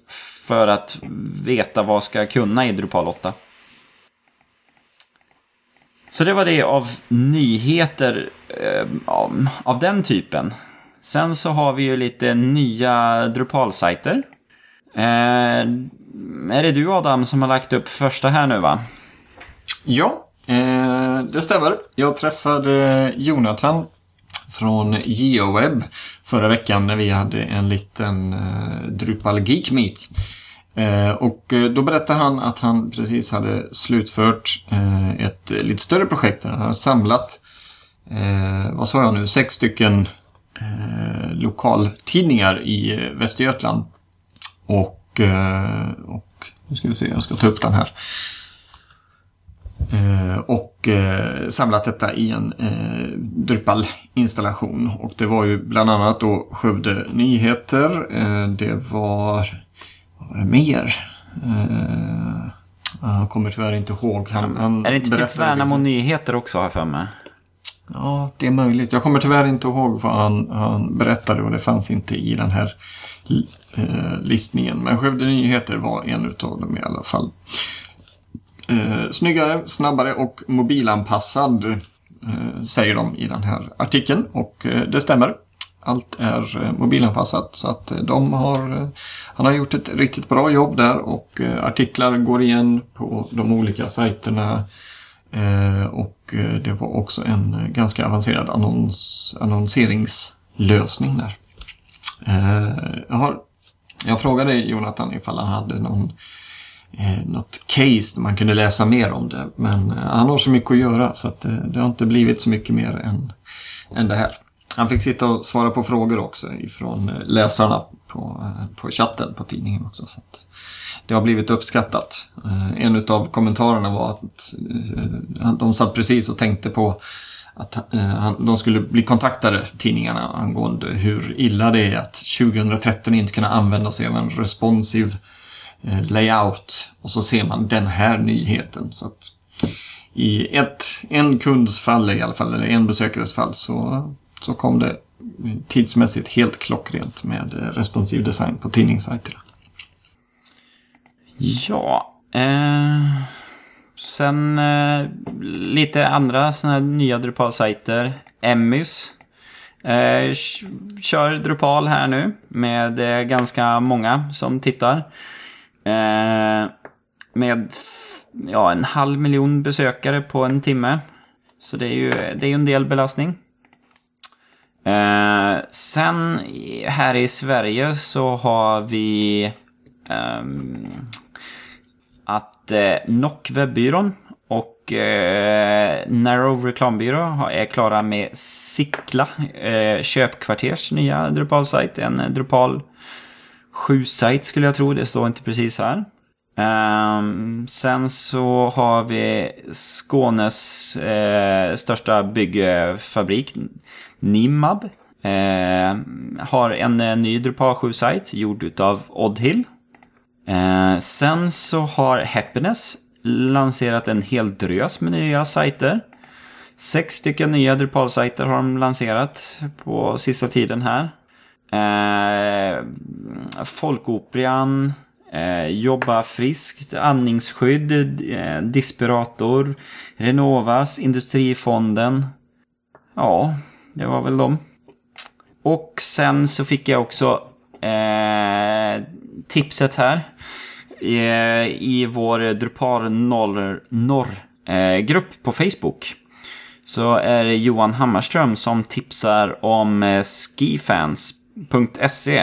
för att veta vad ska jag kunna i Drupal 8. Så det var det av nyheter Eh, av, av den typen. Sen så har vi ju lite nya Drupal-sajter. Eh, är det du Adam som har lagt upp första här nu va? Ja, eh, det stämmer. Jag träffade Jonathan från GeoWeb förra veckan när vi hade en liten eh, Drupal Geek Meet. Eh, och eh, då berättade han att han precis hade slutfört eh, ett lite större projekt där han hade samlat, eh, vad sa jag nu, sex stycken eh, lokaltidningar i eh, Västergötland. Och, eh, och nu ska vi se, jag ska ta upp den här. Eh, och eh, samlat detta i en eh, Drupal-installation. Och det var ju bland annat då Skövde Nyheter. Eh, det var, vad var det mer? Jag kommer tyvärr inte ihåg. Han, han Är det inte typ Värnamo Nyheter också har jag för mig? Ja, det är möjligt. Jag kommer tyvärr inte ihåg vad han, han berättade och det fanns inte i den här eh, listningen. Men Skövde Nyheter var en utav dem i alla fall. Eh, snyggare, snabbare och mobilanpassad eh, säger de i den här artikeln. Och eh, det stämmer. Allt är eh, mobilanpassat. Så att eh, de har, eh, han har gjort ett riktigt bra jobb där och eh, artiklar går igen på de olika sajterna. Eh, och eh, det var också en eh, ganska avancerad annons, annonseringslösning där. Jag, har, jag frågade Jonathan ifall han hade någon, eh, något case där man kunde läsa mer om det. Men han har så mycket att göra så att, det har inte blivit så mycket mer än, än det här. Han fick sitta och svara på frågor också ifrån eh, läsarna på, eh, på chatten på tidningen också. Så att det har blivit uppskattat. Eh, en av kommentarerna var att de satt precis och tänkte på att de skulle bli kontaktade, tidningarna, angående hur illa det är att 2013 inte kunna använda sig av en responsiv layout. Och så ser man den här nyheten. Så att I ett, en kunds fall i alla fall, eller en besökares fall, så, så kom det tidsmässigt helt klockrent med eh, responsiv design på tidningssajterna. Ja. Eh, sen eh, lite andra såna här nya Drupal-sajter. Emmys. Eh, kör Drupal här nu med eh, ganska många som tittar. Eh, med ja, en halv miljon besökare på en timme. Så det är ju, det är ju en del belastning. Eh, sen här i Sverige så har vi eh, att eh, NOC webbyrån och eh, Narrow reklambyrå är klara med Sickla eh, köpkvarters nya Drupal-sajt. En Drupal 7-sajt skulle jag tro, det står inte precis här. Um, sen så har vi Skånes eh, största byggfabrik, Nimab. Eh, har en eh, ny Drupal 7-sajt gjord utav Oddhill. Eh, sen så har Happiness lanserat en hel drös med nya sajter. Sex stycken nya Drupal-sajter har de lanserat på sista tiden här. Eh, Folkoperan, eh, Jobba friskt, Andningsskydd, eh, Dispirator, Renovas, Industrifonden. Ja, det var väl dem. Och sen så fick jag också eh, tipset här. I, i vår Drupal Norr-grupp eh, på Facebook. Så är det Johan Hammarström som tipsar om eh, skifans.se.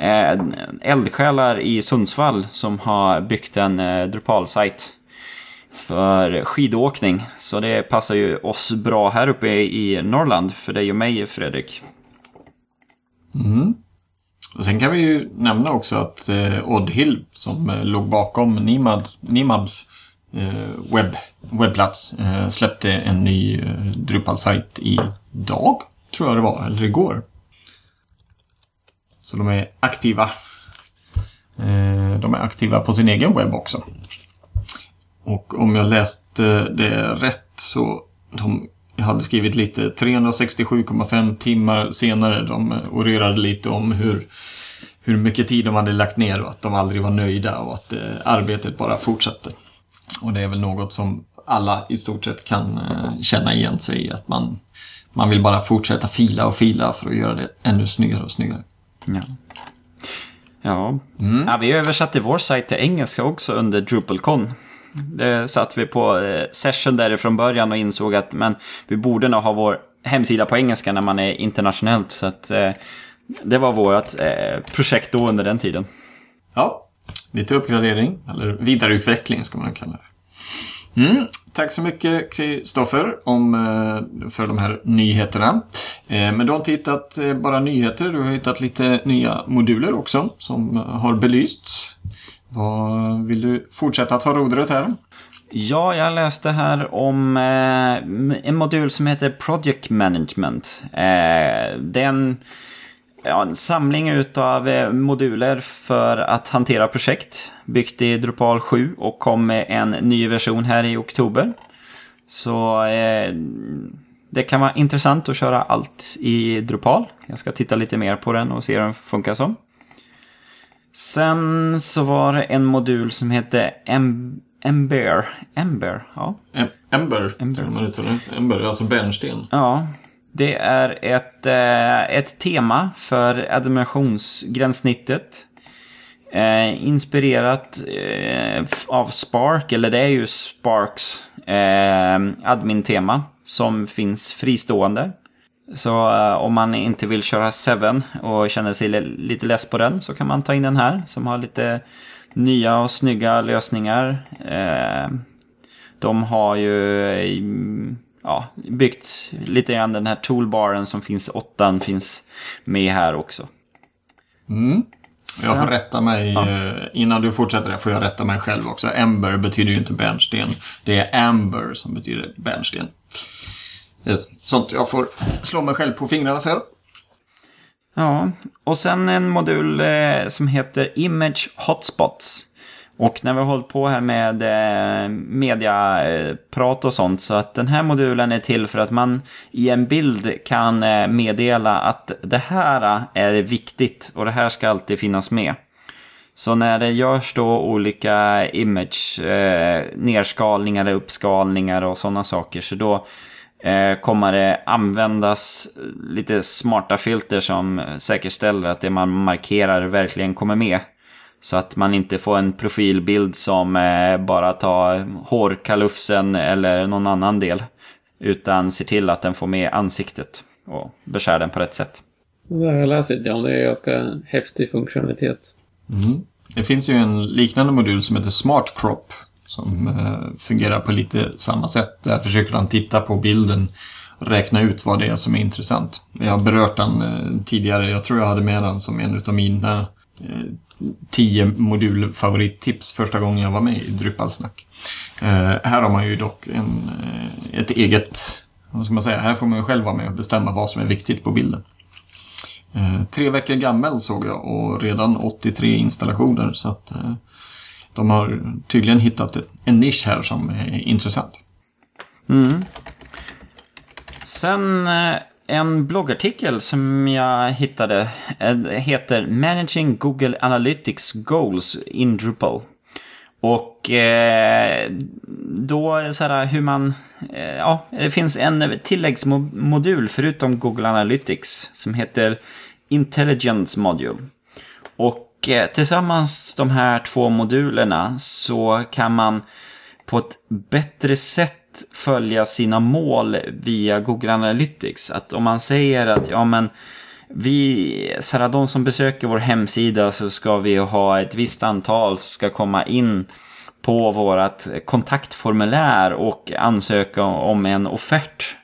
Eh, eldsjälar i Sundsvall som har byggt en eh, Drupal-sajt för skidåkning. Så det passar ju oss bra här uppe i Norrland för dig och mig Fredrik. Mm. Och sen kan vi ju nämna också att eh, Oddhill som eh, låg bakom Nimads, Nimabs eh, webb, webbplats eh, släppte en ny eh, Drupal-sajt idag, tror jag det var, eller igår. Så de är aktiva. Eh, de är aktiva på sin egen webb också. Och om jag läste det rätt så de hade skrivit lite 367,5 timmar senare. De orerade lite om hur, hur mycket tid de hade lagt ner och att de aldrig var nöjda och att eh, arbetet bara fortsatte. Och det är väl något som alla i stort sett kan eh, känna igen sig i. Att man, man vill bara fortsätta fila och fila för att göra det ännu snyggare och snyggare. Ja. Ja. ja, vi översatte vår sajt till engelska också under DrupalCon. Det satt vi på eh, session session därifrån början och insåg att men, vi borde nog ha vår hemsida på engelska när man är internationellt. Så att, eh, det var vårt eh, projekt då under den tiden. Ja, lite uppgradering, eller vidareutveckling ska man kalla det. Mm. Tack så mycket Kristoffer eh, för de här nyheterna. Eh, men du har inte hittat bara nyheter, du har hittat lite nya moduler också som har belysts. Vad Vill du fortsätta ta rodret här? Ja, jag läste här om eh, en modul som heter Project Management. Eh, det är en ja, en samling utav eh, moduler för att hantera projekt. Byggt i Drupal 7 och kom med en ny version här i oktober. Så eh, det kan vara intressant att köra allt i Drupal. Jag ska titta lite mer på den och se hur den funkar som. Sen så var det en modul som hette Ember. Ember, ja. Ember, Ember. Ember, alltså bärnsten. Ja, det är ett, eh, ett tema för adminationsgränssnittet. Eh, inspirerat eh, av Spark, eller det är ju Sparks eh, admin-tema som finns fristående. Så eh, om man inte vill köra 7 och känner sig lite less på den så kan man ta in den här som har lite nya och snygga lösningar. Eh, de har ju ja, byggt lite grann den här toolbaren som finns, åttan finns med här också. Mm. Jag får rätta mig, ja. Eh, innan du fortsätter där får jag rätta mig själv också. Ember betyder ju inte bärnsten. Det är amber som betyder bärnsten. Sånt jag får slå mig själv på fingrarna för. Ja, och sen en modul eh, som heter Image Hotspots. Och när vi har hållit på här med eh, mediaprat eh, och sånt så att den här modulen är till för att man i en bild kan eh, meddela att det här eh, är viktigt och det här ska alltid finnas med. Så när det görs då olika image, eh, nedskalningar, uppskalningar och sådana saker så då kommer det användas lite smarta filter som säkerställer att det man markerar verkligen kommer med. Så att man inte får en profilbild som eh, bara tar hårkalufsen eller någon annan del. Utan ser till att den får med ansiktet och beskär den på rätt sätt. Det har jag läst lite om. Det är ganska häftig funktionalitet. Mm. Det finns ju en liknande modul som heter Smart Crop. Som eh, fungerar på lite samma sätt. Där försöker han titta på bilden och räkna ut vad det är som är intressant. Jag har berört den eh, tidigare. Jag tror jag hade med den som en av mina eh, tio modulfavorittips första gången jag var med i Drupalsnack. Eh, här har man ju dock en, eh, ett eget, vad ska man säga, här får man ju själv vara med och bestämma vad som är viktigt på bilden. Eh, tre veckor gammal såg jag och redan 83 installationer så att eh, de har tydligen hittat en nisch här som är intressant. Mm. Sen eh, en bloggartikel som jag hittade eh, heter Managing Google Analytics Goals in Drupal. Och eh, då så här hur man, eh, ja, det finns en tilläggsmodul förutom Google Analytics som heter Intelligence Module. Och eh, tillsammans de här två modulerna så kan man på ett bättre sätt följa sina mål via Google Analytics. Att om man säger att ja men vi, så här, de som besöker vår hemsida så ska vi ha ett visst antal ska komma in på vårt kontaktformulär och ansöka om en offert.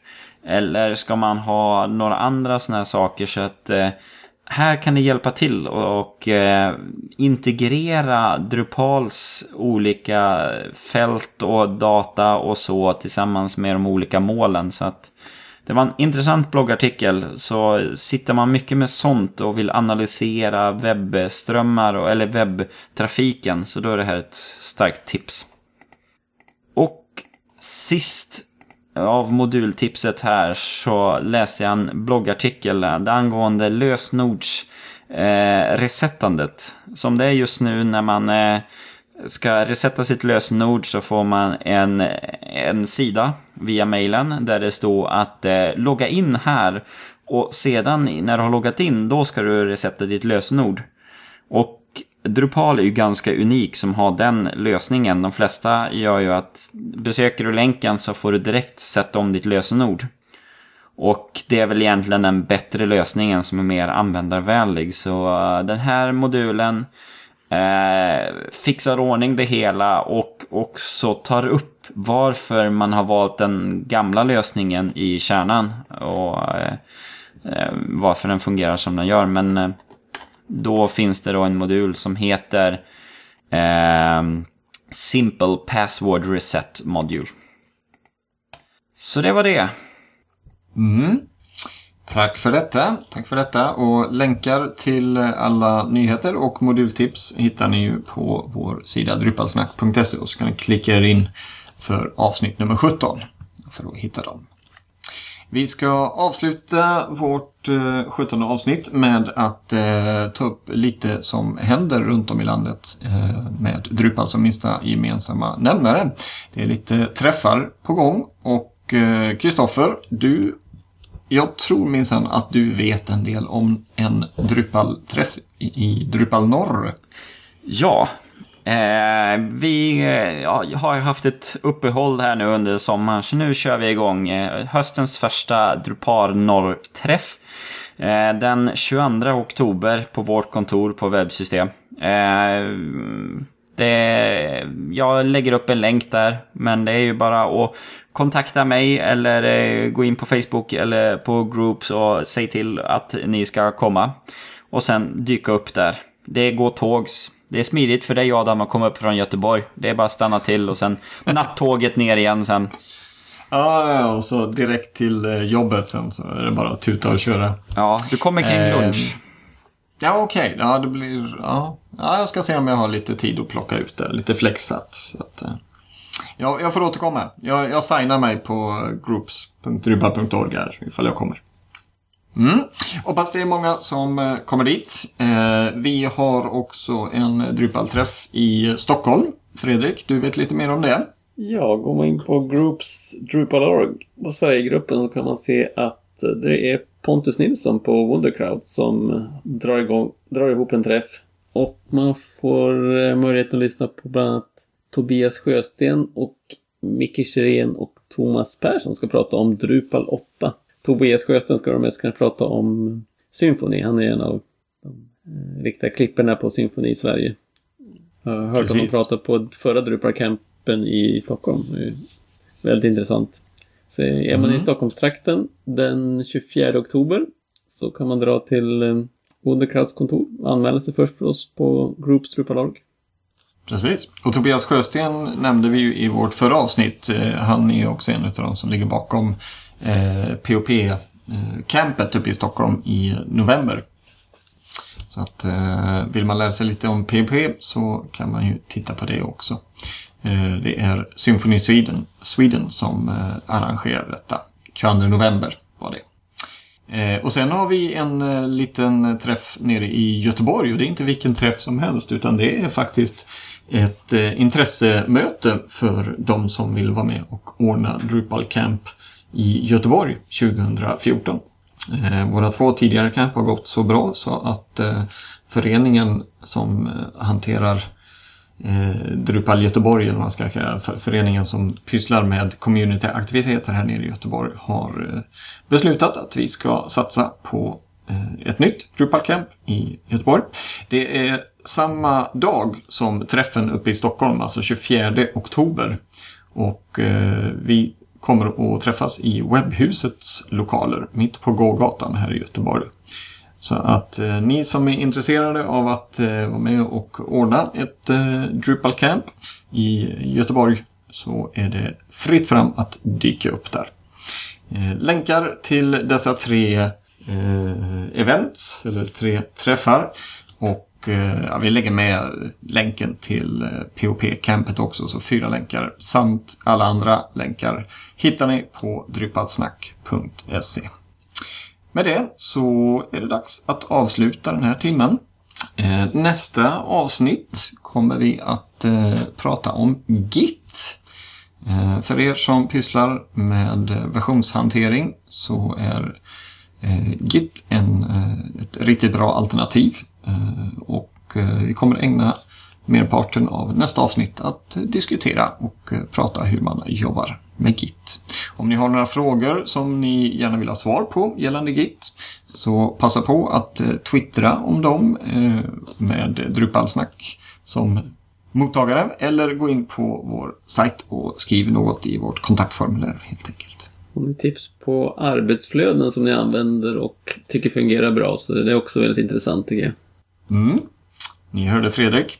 Eller ska man ha några andra sådana här saker så att eh, här kan det hjälpa till och, eh, integrera Drupals olika fält och data och så tillsammans med de olika målen. Så att det var en intressant bloggartikel. Så sitter man mycket med sånt och vill analysera webbströmmar eller webbtrafiken så då är det här ett starkt tips. Och sist av modultipset här så läste jag en bloggartikel angående lösenords eh, resettandet. Som det är just nu när man eh, ska resetta sitt lösenord så får man en, en sida via mailen där det står att eh, logga in här och sedan när du har loggat in då ska du resetta ditt lösenord. Och Drupal är ju ganska unik som har den lösningen. De flesta gör ju att besöker du länken så får du direkt sätta om ditt lösenord. Och det är väl egentligen den bättre lösningen som är mer användarvänlig. Så eh, den här modulen eh, fixar ordning det hela och också tar upp varför man har valt den gamla lösningen i kärnan. Och eh, eh varför den fungerar som den gör. Men eh, då finns det då en modul som heter ehm, Simple Password Reset Module. Så det var det. Mm. Tack för detta. Tack för detta. Och länkar till alla nyheter och modultips hittar ni ju på vår sida drypalsnack.se och så kan ni klicka er in för avsnitt nummer 17 för att hitta dem. Vi ska avsluta vårt eh, 17 avsnitt med att eh, ta upp lite som händer runt om i landet eh, med Drupal som minsta gemensamma nämnare. Det är lite träffar på gång och eh, Kristoffer, du jag tror minsann att du vet en del om en Drupal-träff i Drupal Norr. Ja, eh, vi eh, har haft ett uppehåll här nu under sommaren, så nu kör vi igång eh, höstens första Drupal Norr-träff. Eh, den 22 oktober på vårt kontor på webbsystem. Eh, det, jag lägger upp en länk där, men det är ju bara att kontakta mig eller eh, gå in på Facebook eller på Groups och säg till att ni ska komma. Och sen dyka upp där. Det går tågs. Det är smidigt för dig Adam att komma upp från Göteborg. Det är bara att stanna till och sen nattåget ner igen sen. Ja, och så direkt till eh, jobbet sen så är det bara att tuta och köra. Ja, du kommer kring ehm, lunch. Ja, okej. Okay. Ja, det blir... Ja. ja, jag ska se om jag har lite tid att plocka ut det. Lite flexat. Så att, eh, ja, jag får återkomma. Jag, jag signar mig på groups.rubba.org här ifall jag kommer. Mm. Hoppas det är många som eh, kommer dit. Eh, vi har också en Drupal-träff i Stockholm. Fredrik, du vet lite mer om det? Ja, går man in på Groups Drupal.org på Sverigegruppen så kan man se att eh, det är Pontus Nilsson på Wondercrowd som drar, igång, drar ihop en träff. Och man får möjligheten att lyssna på bland annat Tobias Sjösten och Micke Sirén och Thomas Persson ska prata om Drupal 8. Tobias Sjösten ska de mest kunna prata om Symfoni. Han är en av de eh, riktiga klipporna på Symfoni i Sverige. Jag har hört Precis. honom prata på förra Drupal-campen i Stockholm. Väldigt intressant. Så är man mm. i Stockholmstrakten den 24 oktober så kan man dra till eh, Wondercrowds kontor och anmäla sig först för oss på groupstrupa.org. Precis. Och Tobias Sjösten nämnde vi ju i vårt förra avsnitt. Eh, han är också en av de som ligger bakom eh, POP-campet eh, uppe i Stockholm i november. Så att eh, vill man lära sig lite om POP så kan man ju titta på det också. Eh, det är Symphony Sweden, Sweden som eh, arrangerar detta. 22 november var det. Eh, och sen har vi en eh, liten träff nere i Göteborg och det är inte vilken träff som helst utan det är faktiskt ett intressemöte för de som vill vara med och ordna Drupal Camp i Göteborg 2014. Eh, våra två tidigare camp har gått så bra så att eh, föreningen som eh, hanterar eh, Drupal Göteborg, eller man ska kalla för, föreningen som pysslar med communityaktiviteter här nere i Göteborg, har eh, beslutat att vi ska satsa på eh, ett nytt Drupal Camp i Göteborg. Det är samma dag som träffen uppe i Stockholm, alltså 24 oktober. Och eh, vi kommer att träffas i Webbhusets lokaler mitt på gågatan här i Göteborg. Så att eh, ni som är intresserade av att eh, vara med och ordna ett eh, Drupal Camp i Göteborg så är det fritt fram att dyka upp där. Eh, länkar till dessa tre eh, events, eller tre träffar. Och Eh, ja, vi lägger med länken till eh, POP-campet också, så fyra länkar. Samt alla andra länkar hittar ni på drypalsnack.se. Med det så är det dags att avsluta den här timmen. Eh, nästa avsnitt kommer vi att prata om Git. För er som pysslar med versionshantering så är Git en, ett riktigt bra alternativ. Eh, och eh, vi kommer ägna merparten av nästa avsnitt att diskutera och eh, prata hur man jobbar med Git. Om ni har några frågor som ni gärna vill ha svar på gällande Git så passa på att twittra om dem med Drupalsnack som mottagare eller gå in på vår sajt och skriv något i vårt kontaktformulär helt enkelt. Om ni tips på arbetsflöden som ni använder och tycker fungerar bra så är det också väldigt intressant tycker jag. Mm. Ni hörde Fredrik.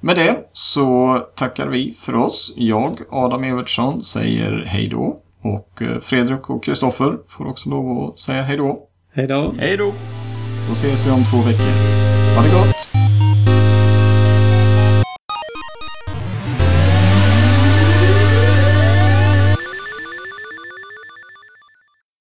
Med det så tackar vi för oss. Jag, Adam Evertsson, säger hej då. Och eh, Fredrik och Kristoffer får också lov att säga hej då. Hej då! Hej då! Då ses vi om två veckor. Ha det gott!